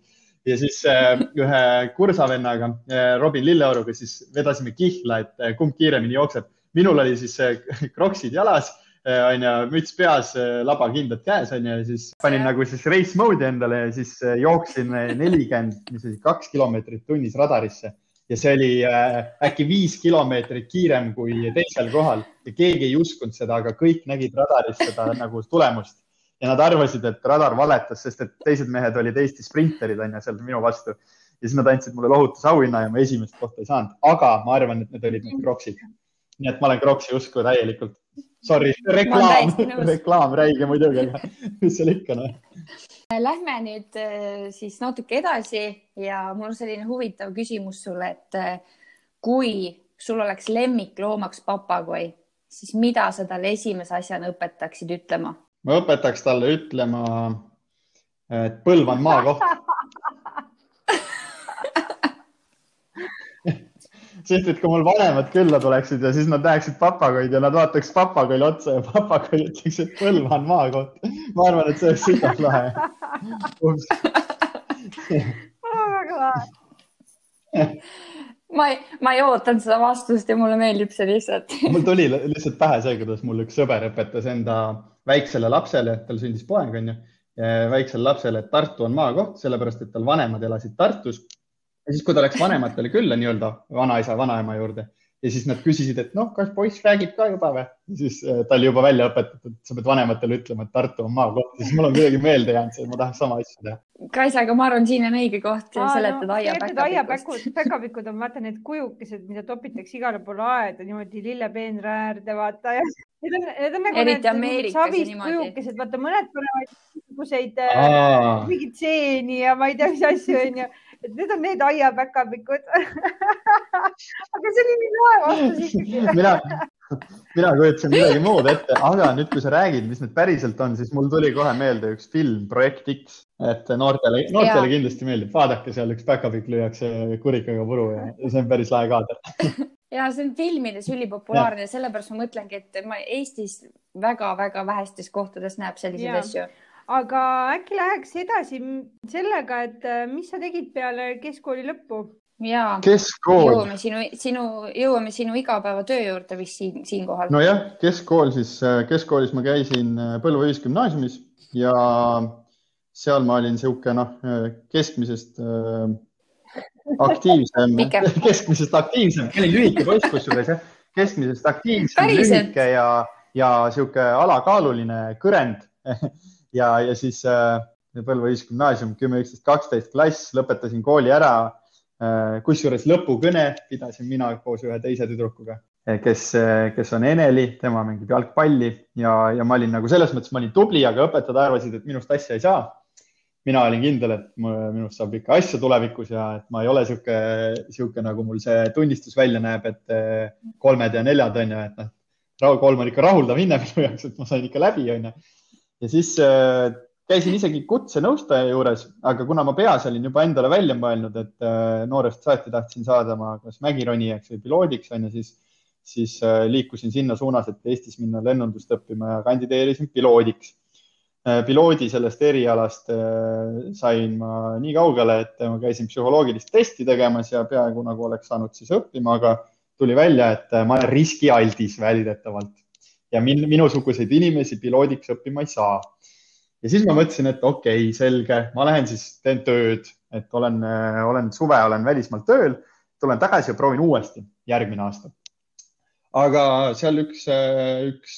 ja siis äh, ühe kursavennaga äh,, Robin Lilleoruga siis vedasime kihla, et äh, kumb kiiremini jookseb. minul oli siis kroksid jalas onju, müts peas, labakindad käes onju ja siis panin nagu siis race mode'i endale ja siis jooksin nelikümmend, mis see oli, kaks kilomeetrit tunnis radarisse ja see oli äh, äkki viis kilomeetrit kiirem kui teisel kohal ja keegi ei uskunud seda, aga kõik nägid radaris seda nagu tulemust ja nad arvasid, et radar valetas, sest et teised mehed olid Eesti sprinterid onju seal minu vastu. ja siis nad andsid mulle lohutusauhinna ja ma esimest kohta ei saanud, aga ma arvan, et need olid need kroksid. nii et ma olen kroksi usku täielikult. Sorry, reklaam, reklaam räige muidugi, aga mis seal ikka noh. Lähme nüüd äh, siis natuke edasi ja mul on selline huvitav küsimus sulle, et äh, kui sul oleks lemmikloomaks papagoi, siis mida sa talle esimese asjana õpetaksid ütlema? ma õpetaks talle ütlema, et Põlv on maakoht sest et kui mul vanemad külla tuleksid ja siis nad näeksid papagoid ja nad vaataks papagoile otsa ja papagoi ütleks, et Põlva on maakoht. ma arvan, et see oleks sügav lahe. väga lahe. ma ei, ma ei ootanud seda vastust ja mulle meeldib see lihtsalt. mul tuli lihtsalt pähe see, kuidas mul üks sõber õpetas enda väiksele lapsele, tal sündis poeg, onju, väiksele lapsele, et Tartu on maakoht, sellepärast et tal vanemad elasid Tartus. Ja siis, kui ta läks vanematele külla nii-öelda vanaisa, vanaema juurde ja siis nad küsisid, et noh, kas poiss räägib ka juba või? siis äh, ta oli juba välja õpetatud, sa pead vanematele ütlema, et Tartu on maakoht, siis mul on kuidagi meelde jäänud see, ma tahaks sama asja teha. Kaisa, aga ma arvan, siin on õige koht Aa, seletada no, aiapäkapikkust. aiapäkud, päkapikud on vaata need kujukesed, mida topitakse igale poole aeda niimoodi lillepeenra äärde vaata ja need on, need on nagu Eriti need savist kujukesed, vaata mõned panevad niisuguseid äh, mingeid seeni ja ma ei tea, mis asju onju et need on need aiapäkapikud. Aga see oli nii lae vastus ikkagi. Mina, mina kujutasin midagi muud ette, aga nüüd, kui sa räägid, mis need päriselt on, siis mul tuli kohe meelde üks film Projekt X, et noortele, noortele ja. kindlasti meeldib, vaadake seal üks päkapikk lüüakse kurikaga puru ja see on päris lahe kaader. Ja see on filmides ülipopulaarne sellepärast ma mõtlengi, et ma Eestis väga-väga vähestes kohtades näeb selliseid asju aga äkki läheks edasi sellega, et äh, mis sa tegid peale keskkooli lõppu? ja keskkool. jõuame sinu, sinu, jõuame sinu igapäevatöö juurde vist siin, siinkohal. nojah, keskkool siis, äh, keskkoolis ma käisin äh, Põlva Ühisgümnaasiumis ja seal ma olin niisugune noh, keskmisest äh, aktiivsem keskmisest aktiivsem, ma olin lühike poiss kusjuures jah, keskmisest aktiivsem, lühike ja, ja niisugune alakaaluline kõrend ja, ja siis äh, Põlva Ühisgümnaasium kümme, üksteist, kaksteist klass, lõpetasin kooli ära. Äh,. kusjuures lõpukõne pidasin mina koos ühe teise tüdrukuga, äh, kes, äh, kes on Eneli, tema mängib jalgpalli. Ja, ja ma olin nagu selles mõttes, ma olin tubli, aga õpetajad arvasid, et minust asja ei saa. Mina olin kindel, et minust saab ikka asja tulevikus ja et ma ei ole sihuke, sihuke nagu mul see tunnistus välja näeb, et äh, kolmed ja neljad on ju, et noh, kolm on ikka rahuldav hinne minu jaoks, et ma sain ikka läbi, on ju ja siis äh, käisin isegi kutsenõustaja juures, aga kuna ma peas olin juba endale välja mõelnud, et äh, noorest saati tahtsin saada ma kas mägironijaks või piloodiks on ju, siis, siis äh, liikusin sinna suunas, et Eestis minna lennundust õppima ja kandideerisin piloodiks. piloodi sellest erialast sain ma nii kaugele, et ma käisin psühholoogilist testi tegemas ja peaaegu nagu oleks saanud siis õppima, aga tuli välja, et ma olen riskialdis väidetavalt ja min, minusuguseid inimesi piloodiks õppima ei saa. ja siis ma mõtlesin, et okei okay,, selge, ma lähen siis teen tööd, et olen, olen suve, olen välismaal tööl, tulen tagasi ja proovin uuesti järgmine aasta. aga seal üks, üks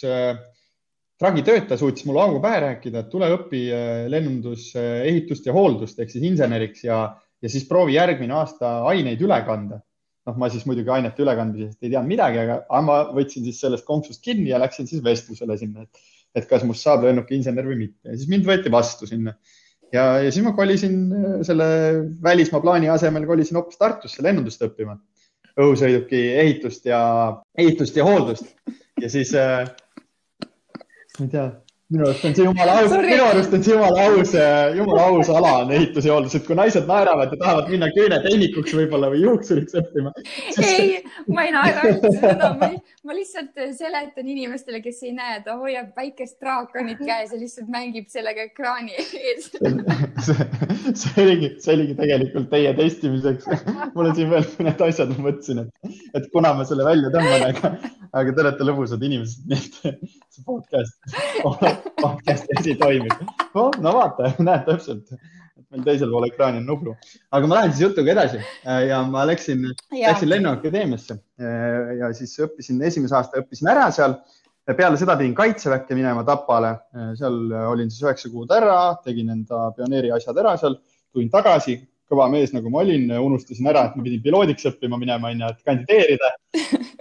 tragitöötaja suutis mulle augu pähe rääkida, et tule õpi lennundus, ehitust ja hooldust ehk siis inseneriks ja, ja siis proovi järgmine aasta aineid üle kanda noh, ma siis muidugi ainete ülekandmisest ei teadnud midagi, aga ma võtsin siis sellest konksust kinni ja läksin siis vestlusele sinna, et, et kas must saab lennukiinsener või mitte. Ja siis mind võeti vastu sinna. ja, ja siis ma kolisin selle välismaa plaani asemel kolisin hoopis Tartusse lennundust õppima, õhusõiduki ehitust ja, ehitust ja hooldust. Ja siis äh,, ma ei tea minu arust on see jumala aus, minu arust on see jumala aus, äh, jumala aus ala on ehitus ja hooldus, et kui naised naeravad ja tahavad minna küünetehnikuks võib-olla või juuksuriks õppima siis.... ei, ma ei naera üldse seda, ma lihtsalt seletan inimestele, kes ei näe, ta hoiab väikest draakonit käes ja lihtsalt mängib sellega ekraani ees see oligi, see oligi tegelikult teie testimiseks. mul on siin veel mõned asjad, ma mõtlesin, et, et kuna ma selle välja tõmban, aga, aga te olete lõbusad inimesed, nii et see podcast podcast'i asi toimib oh,. no vaata, näed täpselt, et meil teisel pool ekraani on Nublu. aga ma lähen siis jutuga edasi ja ma läksin, läksin Lennuakadeemiasse ja siis õppisin, esimese aasta õppisin ära seal. peale seda pidin kaitseväkke minema Tapale, seal olin siis üheksa kuud ära, tegin enda pioneeri asjad ära seal, tulin tagasi, kõva mees, nagu ma olin, unustasin ära, et ma pidin piloodiks õppima minema, onju, et kandideerida.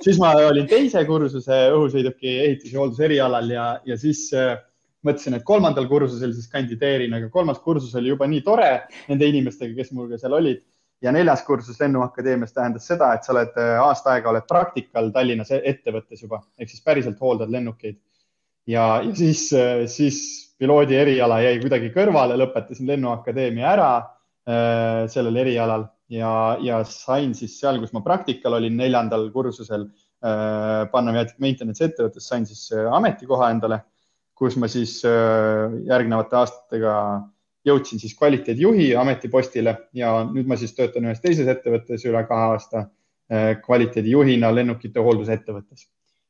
siis ma olin teise kursuse õhusõiduki ehitus ja hoolduse erialal ja, ja siis äh, mõtlesin, et kolmandal kursusel siis kandideerin, aga kolmas kursus oli juba nii tore nende inimestega, kes minuga seal olid. ja neljas kursus Lennuakadeemias tähendas seda, et sa oled äh, aasta aega oled praktikal Tallinnas e-, ettevõttes juba ehk siis päriselt hooldad lennukeid. ja, ja siis, äh, siis piloodi eriala jäi kuidagi kõrvale, lõpetasin Lennuakadeemia ära sellel erialal ja, ja sain siis seal, kus ma praktikal olin, neljandal kursusel äh, panna maintenance ettevõttes, sain siis äh, ametikoha endale kus ma siis äh, järgnevate aastatega jõudsin siis kvaliteedijuhi ametipostile ja nüüd ma siis töötan ühes teises ettevõttes üle kahe aasta äh, kvaliteedijuhina lennukite hooldusettevõttes.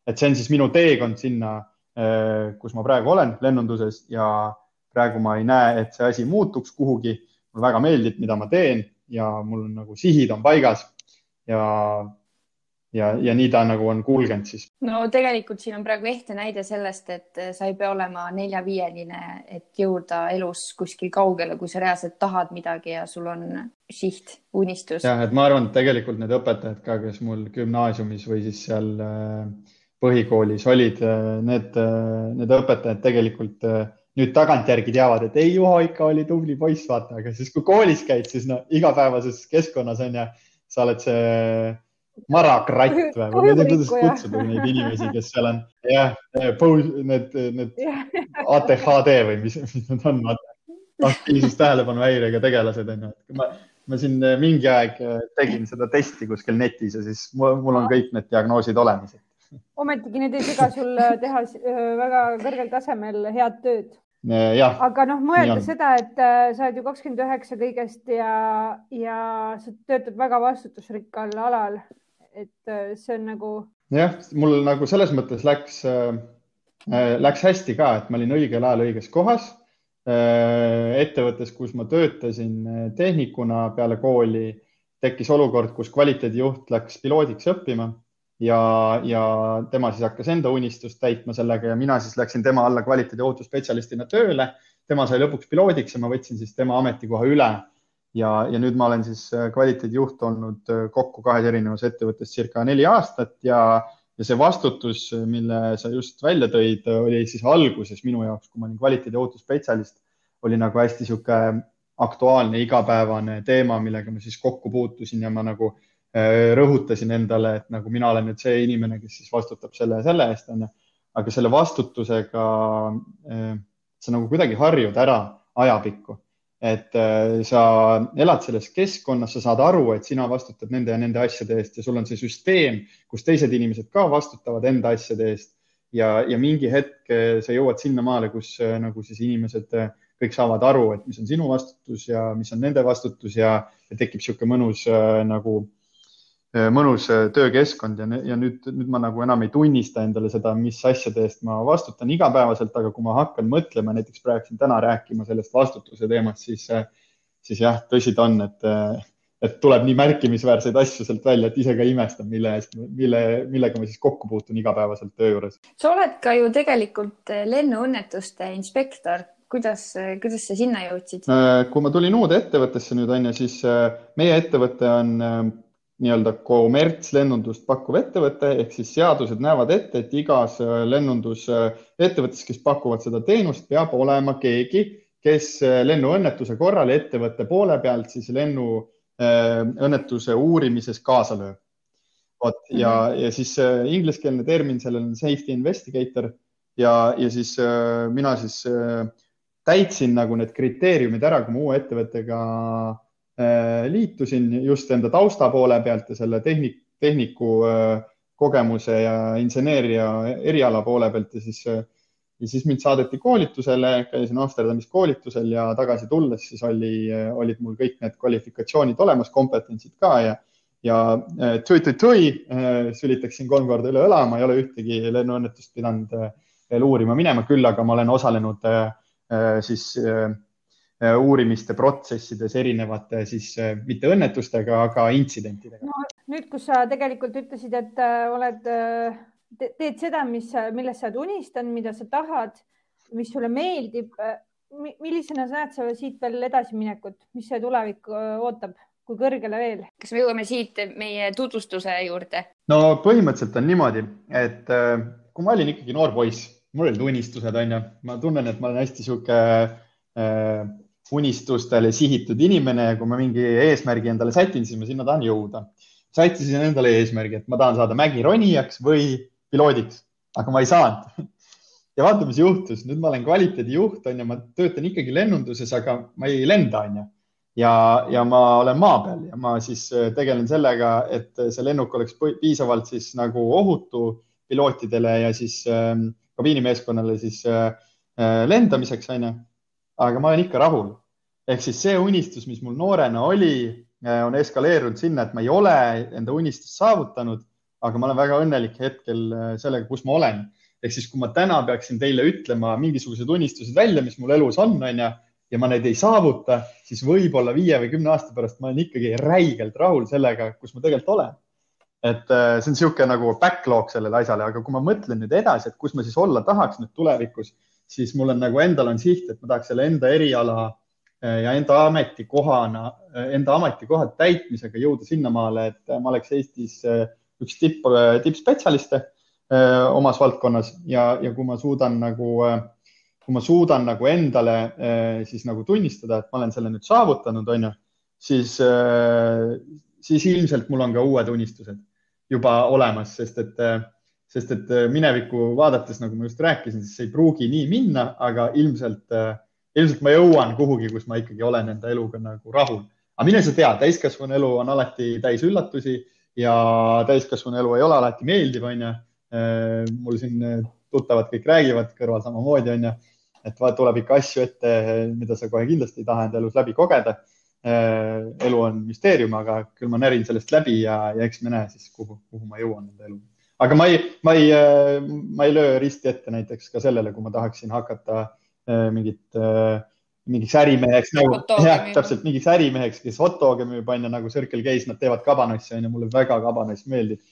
et see on siis minu teekond sinna, äh, kus ma praegu olen lennunduses ja praegu ma ei näe, et see asi muutuks kuhugi. Väga meeldib, mida ma teen ja mul on nagu sihid on paigas ja ja, ja nii ta nagu on kulgenud siis. no tegelikult siin on praegu ehtne näide sellest, et sa ei pea olema nelja-viieline, et jõuda elus kuskil kaugele, kui sa reaalselt tahad midagi ja sul on siht, unistus. jah, et ma arvan, et tegelikult need õpetajad ka, kes mul gümnaasiumis või siis seal äh, põhikoolis olid, äh, need, äh, need õpetajad tegelikult nüüd tagantjärgi teavad, et ei, Juho ikka oli tubli poiss, vaata, aga siis kui koolis käid, siis no igapäevases keskkonnas on ju, sa oled see marakratt või, ma ei tea, kuidas kutsuda neid inimesi, kes seal on, jah, need, need ATHD või mis, mis need on, aktiivsus tähelepanu häirega tegelased on ju. ma, ma siin mingi aeg tegin seda testi kuskil netis ja siis mul, mul on kõik need diagnoosid olemas. ometigi need ei sega sul teha väga kõrgel tasemel head tööd Ja, aga noh, mõelda seda, et äh, sa oled ju kakskümmend üheksa kõigest ja, ja sa töötad väga vastutusrikkal alal et äh, see on nagu. jah, mul nagu selles mõttes läks äh,, äh, läks hästi ka, et ma olin õigel ajal õiges kohas äh,. ettevõttes, kus ma töötasin tehnikuna peale kooli, tekkis olukord, kus kvaliteedijuht läks piloodiks õppima ja, ja tema siis hakkas enda unistust täitma sellega ja mina siis läksin tema alla kvaliteedi ohutusspetsialistina tööle. tema sai lõpuks piloodiks ja ma võtsin siis tema ametikoha üle ja, ja nüüd ma olen siis äh, kvaliteedijuht olnud äh, kokku kahes erinevas ettevõttes circa neli aastat ja, ja see vastutus, mille sa just välja tõid, oli siis alguses minu jaoks, kui ma olin kvaliteediohutusspetsialist, oli nagu hästi niisugune aktuaalne igapäevane teema, millega ma siis kokku puutusin ja ma nagu rõhutasin endale, et nagu mina olen nüüd see inimene, kes siis vastutab selle ja selle eest, onju. aga selle vastutusega sa nagu kuidagi harjud ära ajapikku et äh, sa elad selles keskkonnas, sa saad aru, et sina vastutad nende ja nende asjade eest ja sul on see süsteem, kus teised inimesed ka vastutavad enda asjade eest. ja, ja mingi hetk äh, sa jõuad sinnamaale, kus äh, nagu siis inimesed kõik saavad aru, et mis on sinu vastutus ja mis on nende vastutus ja, ja tekib niisugune mõnus nagu Äh, mõnus äh, töökeskkond ja, ja nüüd, nüüd ma nagu enam ei tunnista endale seda, mis asjade eest ma vastutan igapäevaselt, aga kui ma hakkan mõtlema, näiteks praegu siin täna rääkima sellest vastutuse teemast, siis, äh, siis jah, tõsi ta on, et, et tuleb nii märkimisväärseid asju sealt välja, et ise ka imestan, mille eest, mille, millega ma siis kokku puutun igapäevaselt töö juures. sa oled ka ju tegelikult lennuõnnetuste inspektor kuidas, kuidas sa sinna jõudsid? kui ma tulin uude ettevõttesse nüüd on ju, siis meie ettevõte on nii-öelda kommertslennundust pakkuv ettevõte ehk siis seadused näevad ette, et igas äh, lennundusettevõttes, kes pakuvad seda teenust, peab olema keegi, kes lennuõnnetuse korral ettevõtte poole pealt siis lennuõnnetuse uurimises kaasa lööb. vot ja mm, -hmm. ja siis ingliskeelne termin sellel on safety investigator ja, ja siis mina siis täitsin nagu need kriteeriumid ära, kui ma uue ettevõttega liitusin just enda tausta poole pealt ja selle tehnik, tehniku kogemuse ja inseneeria eriala poole pealt ja siis ja siis mind saadeti koolitusele, käisin Amsterdamis koolitusel ja tagasi tulles siis oli, olid mul kõik need kvalifikatsioonid olemas, kompetentsid ka ja, ja tui-tui-tui äh, sülitaksin kolm korda üle õla, ma ei ole ühtegi lennuõnnetust pidanud äh, veel uurima minema, küll aga ma olen osalenud äh, siis uurimiste protsessides erinevate siis mitte õnnetustega, aga intsidentidega no,. nüüd, kus sa tegelikult ütlesid, et oled teed seda, mis, millest sa oled unistanud, mida sa tahad, mis sulle meeldib. millisena sa näed sa siit veel edasiminekut, mis see tulevik ootab, kui kõrgele veel? kas me jõuame siit meie tutvustuse juurde? no põhimõtteliselt on niimoodi, et kui ma olin ikkagi noor poiss, mul olid unistused, onju, ma tunnen, et ma olen hästi sihuke äh, unistustele sihitud inimene ja kui ma mingi eesmärgi endale sätin, siis ma sinna tahan jõuda. sättisin endale eesmärgi, et ma tahan saada mägironijaks või piloodiks, aga ma ei saanud. ja vaata, mis juhtus, nüüd ma olen kvaliteedijuht, on ju, ma töötan ikkagi lennunduses, aga ma ei lenda, on ju. ja, ja ma olen maa peal ja ma siis äh, tegelen sellega, et see lennuk oleks piisavalt siis nagu ohutu pilootidele ja siis äh, kabiinimeeskonnale siis äh, äh, lendamiseks, on ju. Aga ma olen ikka rahul. ehk siis see unistus, mis mul noorena oli, äh, on eskaleerunud sinna, et ma ei ole enda unistust saavutanud aga ma olen väga õnnelik hetkel äh, sellega, kus ma olen. ehk siis, kui ma täna peaksin teile ütlema mingisugused unistused välja, mis mul elus on, onju, ja ma neid ei saavuta, siis võib-olla viie või kümne aasta pärast ma olen ikkagi räigelt rahul sellega, kus ma tegelikult olen. et äh, see on niisugune nagu backlog sellele asjale, aga kui ma mõtlen nüüd edasi, et kus ma siis olla tahaks nüüd tulevikus, siis mul on nagu endal on siht, et ma tahaks selle enda eriala äh, ja enda ametikohana, enda ametikoha täitmisega jõuda sinnamaale, et ma oleks Eestis üks tipp, tippspetsialiste äh, omas valdkonnas. Ja, ja kui ma suudan nagu, äh, kui ma suudan nagu endale äh, siis nagu tunnistada, et ma olen selle nüüd saavutanud, on ju, siis, siis ilmselt mul on ka uued unistused juba olemas, sest et, sest et minevikku vaadates, nagu ma just rääkisin, siis ei pruugi nii minna, aga ilmselt, ilmselt ma jõuan kuhugi, kus ma ikkagi olen enda eluga nagu rahul. aga mine sa tea, täiskasvanu elu on alati täis üllatusi ja täiskasvanu elu ei ole alati meeldiv, onju. Äh, mul siin tuttavad kõik räägivad kõrval samamoodi, onju, et tuleb ikka asju ette, mida sa kohe kindlasti ei taha enda elus läbi kogeda. Äh, elu on müsteerium, aga küll ma närin sellest läbi ja, ja eks me näe siis, kuhu, kuhu ma jõuan enda eluga. Aga ma ei, ma ei, ma ei löö risti ette näiteks ka sellele, kui ma tahaksin hakata äh, mingit mingiks ärimeheks nagu, jah, täpselt mingiks ärimeheks, kes hot dog'e müüb, on ju, nagu Circle K-s, nad teevad kabanossi, on ju, mulle väga kabanoss meeldib.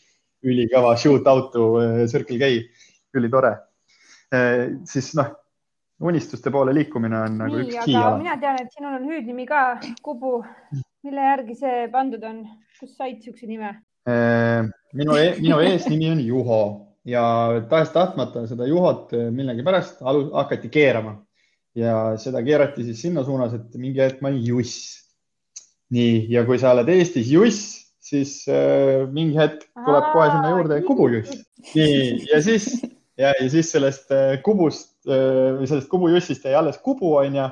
ülikõva shoot out to äh, Circle K, ülitore siis noh, unistuste poole liikumine on nagu Nii, üks kiiala. mina tean, et sinul on hüüdnimi ka, Kubu. mille järgi see pandud on, kust said siukse nime? Minu e, minu eesnimi on Juho ja tahes-tahtmata seda Juhot millegipärast hakati keerama ja seda keerati siis sinna suunas, et mingi hetk ma olin Juss. nii, ja kui sa oled Eestis Juss, siis äh, mingi hetk tuleb kohe sinna juurde Kubu Juss. nii, ja siis ja, ja siis sellest äh, Kubust äh, või sellest Kubu Jussist jäi alles Kubu onju.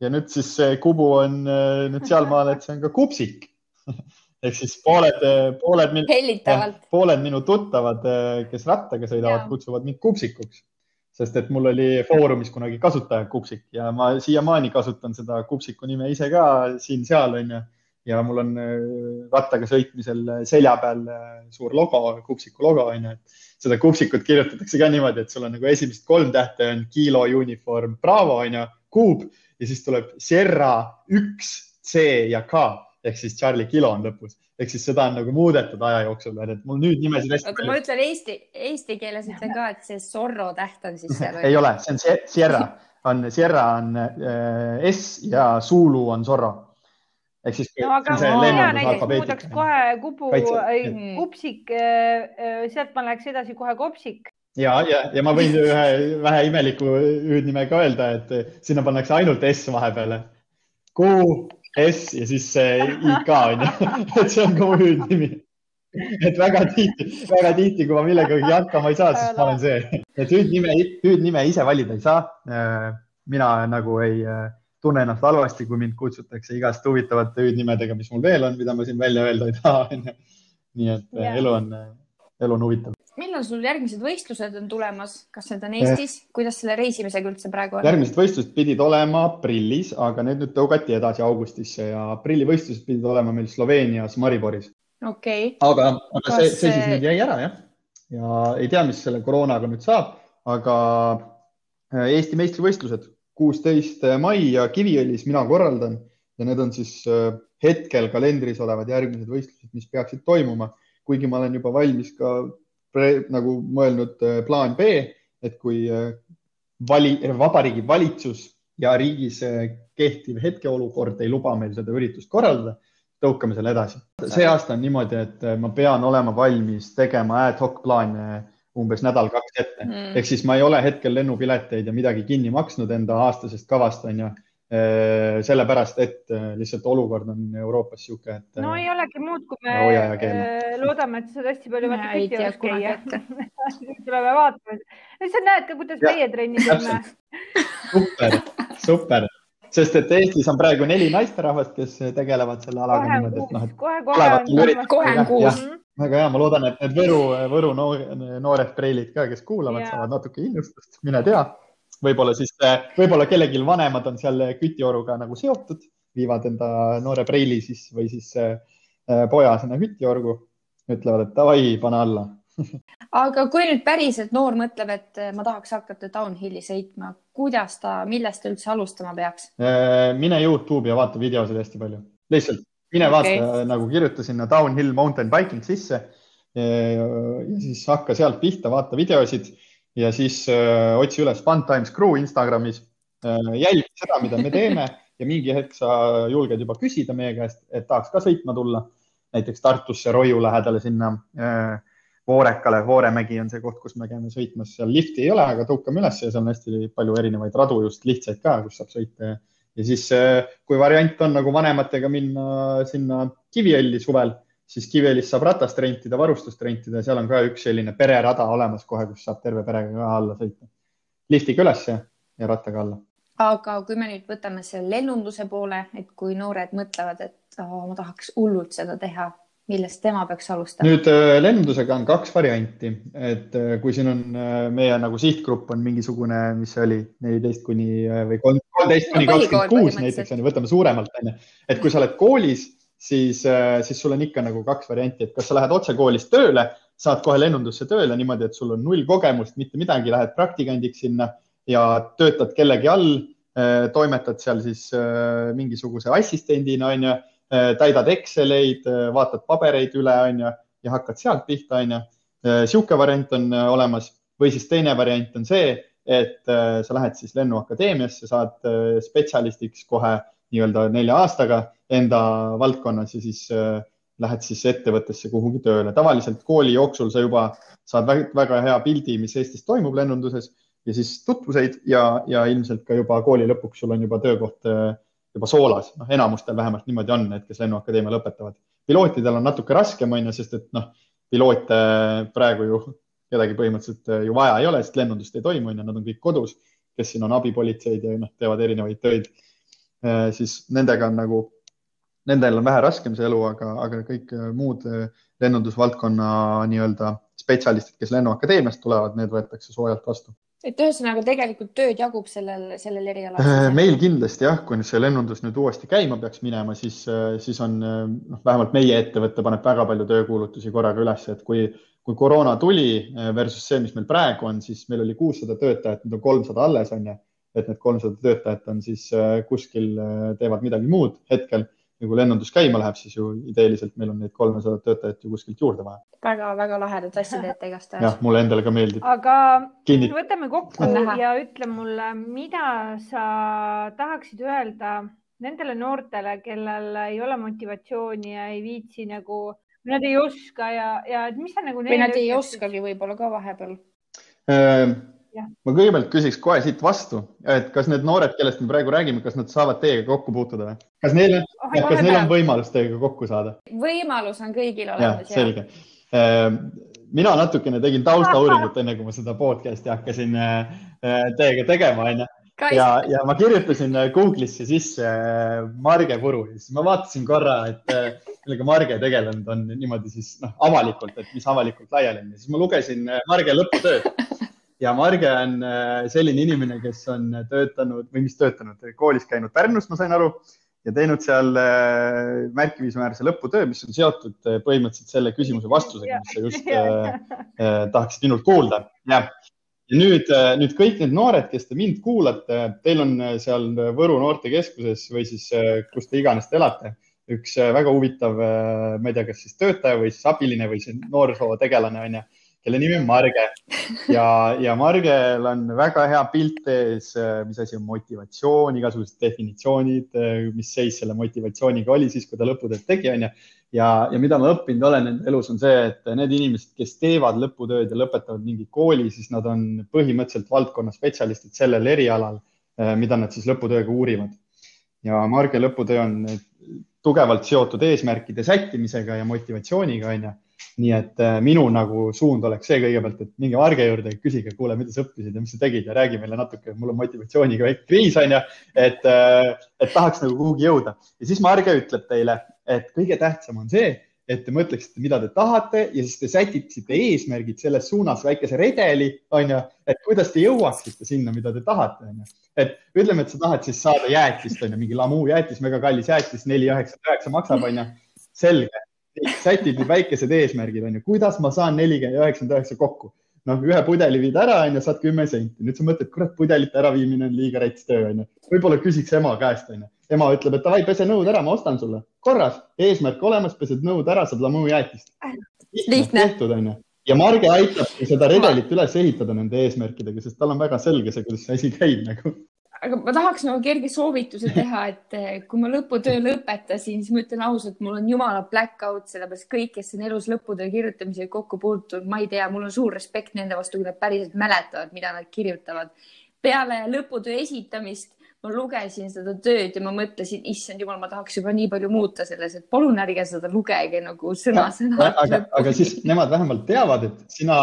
ja nüüd siis see Kubu on äh, nüüd sealmaal, et see on ka Kupsik ehk siis pooled, äh, pooled, pooled minu tuttavad, äh, kes rattaga sõidavad, kutsuvad mind Kupsikuks. Sest et mul oli Foorumis kunagi kasutaja Kupsik ja ma siiamaani kasutan seda Kupsiku nime ise ka siin-seal onju. ja mul on äh, rattaga sõitmisel selja peal suur logo, Kupsiku logo onju, et seda Kupsikut kirjutatakse ka niimoodi, et sul on nagu esimesed kolm tähte on kilo uniform Bravo onju, kuub ja siis tuleb Sierra üks C ja K ehk siis Charlie Kilo on lõpus ehk siis seda on nagu muudetud aja jooksul, et mul nüüd nimesid hästi palju. ma ütlen eesti, eesti keeles ütlen ka, et see Zorro täht on siis seal. ei ole, see on Sierra, on Sierra on äh, S ja Zulu on Zorro. ehk siis. no aga mina näiteks muudaks kohe Kubu, kupsik, äh, äh, sealt ma läheks edasi kohe kopsik ja, ja, ja ma võin ühe vähe imeliku hüüdnime ka öelda, et sinna pannakse ainult S vahepeale. Q, S ja siis see IK on ju, et see on ka mu hüüdnimi. et väga tihti, väga tihti, kui ma millegagi hakkama ei saa, siis ma olen see, et hüüdnime, hüüdnime ise valida ei saa. mina nagu ei tunne ennast halvasti, kui mind kutsutakse igast huvitavate hüüdnimedega, mis mul veel on, mida ma siin välja öelda ei taha. nii et yeah. elu on, elu on huvitav millal sul järgmised võistlused on tulemas, kas need on Eestis, kuidas selle reisimisega üldse praegu on? järgmised võistlused pidid olema aprillis, aga need nüüd tõugati edasi augustisse ja aprillivõistlused pidid olema meil Sloveenias Mariboris. okei. Okay.. aga, aga kas... see, see siis nüüd jäi ära jah, ja ei tea, mis selle koroonaga nüüd saab, aga äh, Eesti meistrivõistlused, kuusteist mai ja Kiviõlis mina korraldan. Ja need on siis äh, hetkel kalendris olevad järgmised võistlused, mis peaksid toimuma, kuigi ma olen juba valmis ka nagu mõelnud äh, plaan B, et kui äh, vali, vabariigi valitsus ja riigis äh, kehtiv hetkeolukord ei luba meil seda üritust korraldada, tõukame selle edasi. see aasta on niimoodi, et ma pean olema valmis tegema ad hoc plaane umbes nädal-kaks ette mm., ehk siis ma ei ole hetkel lennupileteid ja midagi kinni maksnud enda aastasest kavast, onju sellepärast, et äh, lihtsalt olukord on Euroopas niisugune, et. no ei olegi muud, kui me äh, loodame, et sa hästi palju vaata küti juures käia. tuleme vaatama. sa näed ka, kuidas meie trenni teeme. super, super, sest et Eestis on praegu neli naisterahvast, kes tegelevad selle alaga niimoodi, et noh, et. kohe-kohe. kohe on kuus. väga hea, ma loodan, et need Võru, Võru noored preilid ka, kes kuulavad, saavad natuke innustust, mine tea võib-olla siis, võib-olla kellelgi vanemad on seal kütioruga nagu seotud, viivad enda noore preili siis või siis äh, poja sinna kütiorugu, ütlevad, et davai, pane alla aga kui nüüd päriselt noor mõtleb, et ma tahaks hakata downhill'i sõitma, kuidas ta, millest ta üldse alustama peaks? Mine Youtube'i ja vaata videosid hästi palju, lihtsalt mine okay. vaata, nagu kirjuta sinna downhill mountain biking sisse ja siis hakka sealt pihta, vaata videosid ja siis äh, otsi üles Fun Times Crew Instagramis äh,. jälgi seda, mida me teeme ja mingi hetk sa julged juba küsida meie käest, et tahaks ka sõitma tulla. näiteks Tartusse Roiu lähedale sinna äh, Voorekale, Vooremägi on see koht, kus me käime sõitmas, seal lifti ei ole, aga tõukame üles ja seal on hästi palju erinevaid radu, just lihtsaid ka, kus saab sõita. ja siis, äh, kui variant on nagu vanematega minna sinna Kiviõlli suvel siis Kiviõlis saab ratast rentida, varustust rentida, seal on ka üks selline pererada olemas kohe, kus saab terve perega ka alla sõita. liftiga ülesse ja rattaga alla. aga kui me nüüd võtame selle lennunduse poole, et kui noored mõtlevad, et oh, ma tahaks hullult seda teha, millest tema peaks alustama? nüüd äh, lennundusega on kaks varianti, et äh, kui siin on äh, meie nagu sihtgrupp on mingisugune, mis see oli, neliteist kuni või kolmteist kuni kakskümmend kuus näiteks on ju, võtame suuremalt onju, et kui sa oled koolis siis, äh, siis sul on ikka nagu kaks varianti, et kas sa lähed otse koolist tööle, saad kohe lennundusse tööle niimoodi, et sul on null kogemust, mitte midagi, lähed praktikandiks sinna ja töötad kellegi all, äh, toimetad seal siis äh, mingisuguse assistendina, onju, täidad Exceleid, vaatad pabereid üle, onju, ja hakkad sealt pihta, onju. sihuke variant on olemas või siis teine variant on see, et sa lähed siis Lennuakadeemiasse, saad spetsialistiks kohe nii-öelda nelja aastaga enda valdkonnas ja siis äh, lähed siis ettevõttesse kuhugi tööle. tavaliselt kooli jooksul sa juba saad väga, hea pildi, mis Eestis toimub lennunduses ja siis tutvuseid ja, ja ilmselt ka juba kooli lõpuks sul on juba töökoht äh, juba soolas, noh, enamustel vähemalt niimoodi on, need, kes Lennuakadeemia lõpetavad. pilootidel on natuke raskem, on ju, sest et noh, piloote praegu ju kedagi põhimõtteliselt äh, ju vaja ei ole, sest lennundust ei toimu, on ju, nad on kõik kodus, kes siin on abipolitseid ja noh, teevad erinevaid töid Äh, siis nendega on nagu, nendel on vähe raskem see elu, aga, aga kõik äh, muud äh, lennundusvaldkonna nii-öelda spetsialistid, kes Lennuakadeemiast tulevad, need võetakse soojalt vastu. et ühesõnaga tegelikult tööd jagub sellel, sellel erialal? meil kindlasti jah, kui nüüd see lennundus nüüd uuesti käima peaks minema, siis, siis on noh, vähemalt meie ettevõte paneb väga palju töökuulutusi korraga üles, et kui, kui koroona tuli versus see, mis meil praegu on, siis meil oli kuussada töötajat, nüüd on kolmsada alles on ju et need kolmsada töötajat on siis äh, kuskil, äh, teevad midagi muud hetkel ja kui lennundus käima läheb, siis ju ideeliselt meil on neid kolmesadat töötajat ju kuskilt juurde vaja väga,. väga-väga lahedat asja teete igastahes. jah, mulle endale ka meeldib. aga Kinnit... võtame kokku ja ütle mulle, mida sa tahaksid öelda nendele noortele, kellel ei ole motivatsiooni ja ei viitsi nagu, nad ei oska ja, ja mis sa nagu. või nad ei oskagi võib-olla ka vahepeal Äh, ma kõigepealt küsiks kohe siit vastu, et kas need noored, kellest me praegu räägime, kas nad saavad teiega kokku puutuda või? kas neil on oh,, kas neil on võimalus teiega kokku saada? võimalus on kõigil olemas. selge. Äh, mina natukene tegin taustauuringut, enne kui ma seda podcast'i hakkasin äh, teiega tegema, onju ja, ja ma kirjutasin Google'isse sisse Marge Puru ja siis ma vaatasin korra, et millega Marge tegelenud on niimoodi siis noh, avalikult, et mis avalikult laiali on ja siis ma lugesin Marge lõputööd ja Marge on äh, selline inimene, kes on töötanud või mis töötanud, koolis käinud Pärnus, ma sain aru, ja teinud seal äh, märkimisväärse lõputöö, mis on seotud äh, põhimõtteliselt selle küsimuse vastusega, mis sa just äh, tahaksid minult kuulda. jah, ja nüüd, nüüd kõik need noored, kes te mind kuulate, teil on seal Võru noortekeskuses või siis kus te iganes te elate, üks väga huvitav, ma ei tea, kas siis töötaja või siis abiline või see noorsootegelane on ju kelle nimi on Marge ja, ja Margel on väga hea pilt ees, mis asi on motivatsioon, igasugused definitsioonid, mis seis selle motivatsiooniga oli siis, kui ta lõputööd tegi, onju. ja, ja mida ma õppinud olen enda elus, on see, et need inimesed, kes teevad lõputööd ja lõpetavad mingi kooli, siis nad on põhimõtteliselt valdkonna spetsialistid sellel erialal, mida nad siis lõputööga uurivad. ja Marge lõputöö on tugevalt seotud eesmärkide sättimisega ja motivatsiooniga, onju nii et äh, minu nagu suund oleks see kõigepealt, et minge Marge juurde, küsige, kuule, mida sa õppisid ja mis sa tegid ja räägi meile natuke, mul on motivatsiooniga väike kriis on ju, et, äh, et tahaks nagu kuhugi jõuda ja siis Marge ütleb teile, et kõige tähtsam on see, et te mõtleksite, mida te tahate ja siis te sätiksite eesmärgid selles suunas väikese redeli, on ju, et kuidas te jõuaksite sinna, mida te tahate, on ju. et ütleme, et sa tahad siis saada jäätist, on ju, mingi lamuu jäätis, väga kallis jäätis, neli üheksakümmend üheksa maksab, on ju. selge sätid need väikesed eesmärgid on ju, kuidas ma saan nelikümmend üheksakümmend üheksa kokku. noh, ühe pudeli viid ära, on ju, saad kümme senti. nüüd sa mõtled, kurat, pudelite äraviimine on liiga rets töö, on ju. võib-olla küsiks ema käest, on ju. ema ütleb, et davai, pese nõud ära, ma ostan sulle. korras, eesmärk olemas, pesed nõud ära, saad lamujäätist. lihtne. tehtud, on ju ja Marge aitab seda redelit üles ehitada nende eesmärkidega, sest tal on väga selge see, kuidas see asi käib nagu aga ma tahaks nagu kerge soovituse teha, et eh, kui ma lõputöö lõpetasin, siis ma ütlen ausalt, mul on jumala black out, sellepärast kõik, kes on elus lõputöö kirjutamisega kokku puutunud, ma ei tea, mul on suur respekt nende vastu, kui nad päriselt mäletavad, mida nad kirjutavad. peale lõputöö esitamist ma lugesin seda tööd ja ma mõtlesin, issand jumal, ma tahaks juba nii palju muuta selles, et palun ärge seda lugege nagu sõna-sõna. aga, aga siis nemad vähemalt teavad, et sina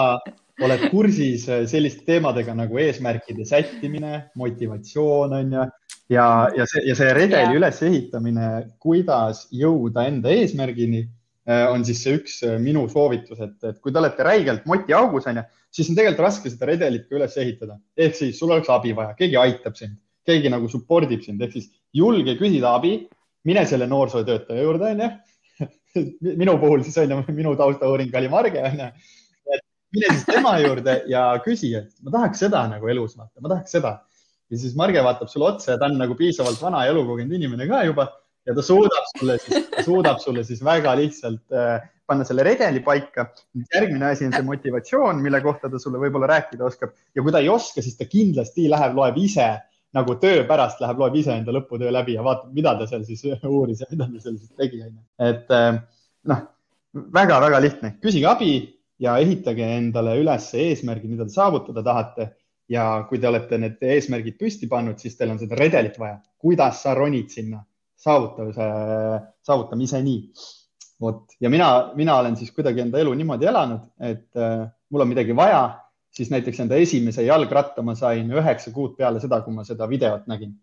oled kursis äh, selliste teemadega nagu eesmärkide sättimine, motivatsioon on ju ja, ja see ja see redeli ja. ülesehitamine, kuidas jõuda enda eesmärgini, äh, on siis see üks äh, minu soovitus, et, et kui te olete räigelt motiaugus on ju, siis on tegelikult raske seda redelit ka üles ehitada. ehk siis sul oleks abi vaja, keegi aitab sind, keegi nagu support ib sind, ehk siis julge küsida abi, mine selle noorsootöötaja juurde onju minu puhul siis on ju, minu taustauuring oli Marge onju mine siis tema juurde ja küsi, et ma tahaks seda nagu elus vaata, ma tahaks seda. ja siis Marge vaatab sulle otsa ja ta on nagu piisavalt vana ja elukogenud inimene ka juba ja ta suudab sulle siis, suudab sulle siis väga lihtsalt äh, panna selle redeli paika. järgmine asi on see motivatsioon, mille kohta ta sulle võib-olla rääkida oskab ja kui ta ei oska, siis ta kindlasti läheb, loeb ise nagu töö pärast läheb, loeb ise enda lõputöö läbi ja vaatab, mida ta seal siis uuris ja mida ta seal siis tegi, onju. et äh, noh, väga-väga lihtne, küsige abi ja ehitage endale üles eesmärgid, mida te saavutada tahate. ja kui te olete need eesmärgid püsti pannud, siis teil on seda redelit vaja, kuidas sa ronid sinna saavutavuse, saavutamiseni. vot ja mina, mina olen siis kuidagi enda elu niimoodi elanud, et äh, mul on midagi vaja, siis näiteks enda esimese jalgratta ma sain üheksa kuud peale seda, kui ma seda videot nägin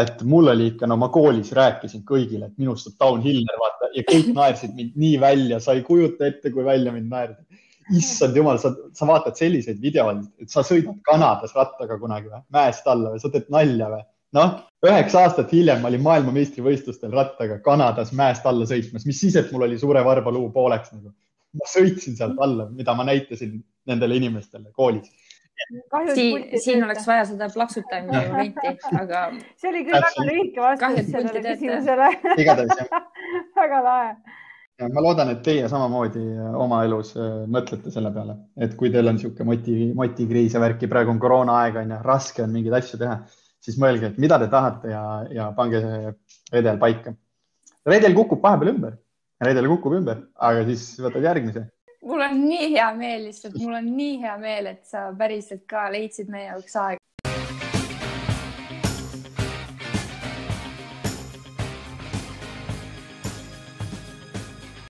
et mul oli ikka, no ma koolis rääkisin kõigile, et minust saab downhiller, vaata ja kõik naersid mind nii välja, sa ei kujuta ette, kui välja mind naerdi issand jumal, sa, sa vaatad selliseid videoid, et sa sõidad Kanadas rattaga kunagi või, mäest alla või sa teed nalja või? noh, üheksa aastat hiljem ma olin maailmameistrivõistlustel rattaga Kanadas mäest alla sõitmas, mis siis, et mul oli suure varba luu pooleks nagu. ma sõitsin sealt alla, mida ma näitasin nendele inimestele koolis. Siin, siin oleks vaja seda plaksutamise momenti, aga. see oli küll väga lühike vastus sellele küsimusele. igatahes jah väga lahe ma loodan, et teie samamoodi äh, oma elus äh, mõtlete selle peale, et kui teil on niisugune moti, motikriis ja värki, praegu on koroonaaeg on ju, raske on mingeid asju teha, siis mõelge, et mida te tahate ja, ja pange see redel paika. redel kukub vahepeal ümber, redel kukub ümber, aga siis võtad järgmise. Mul on nii hea meel lihtsalt, mul on nii hea meel, et sa päriselt ka leidsid meie jaoks aega.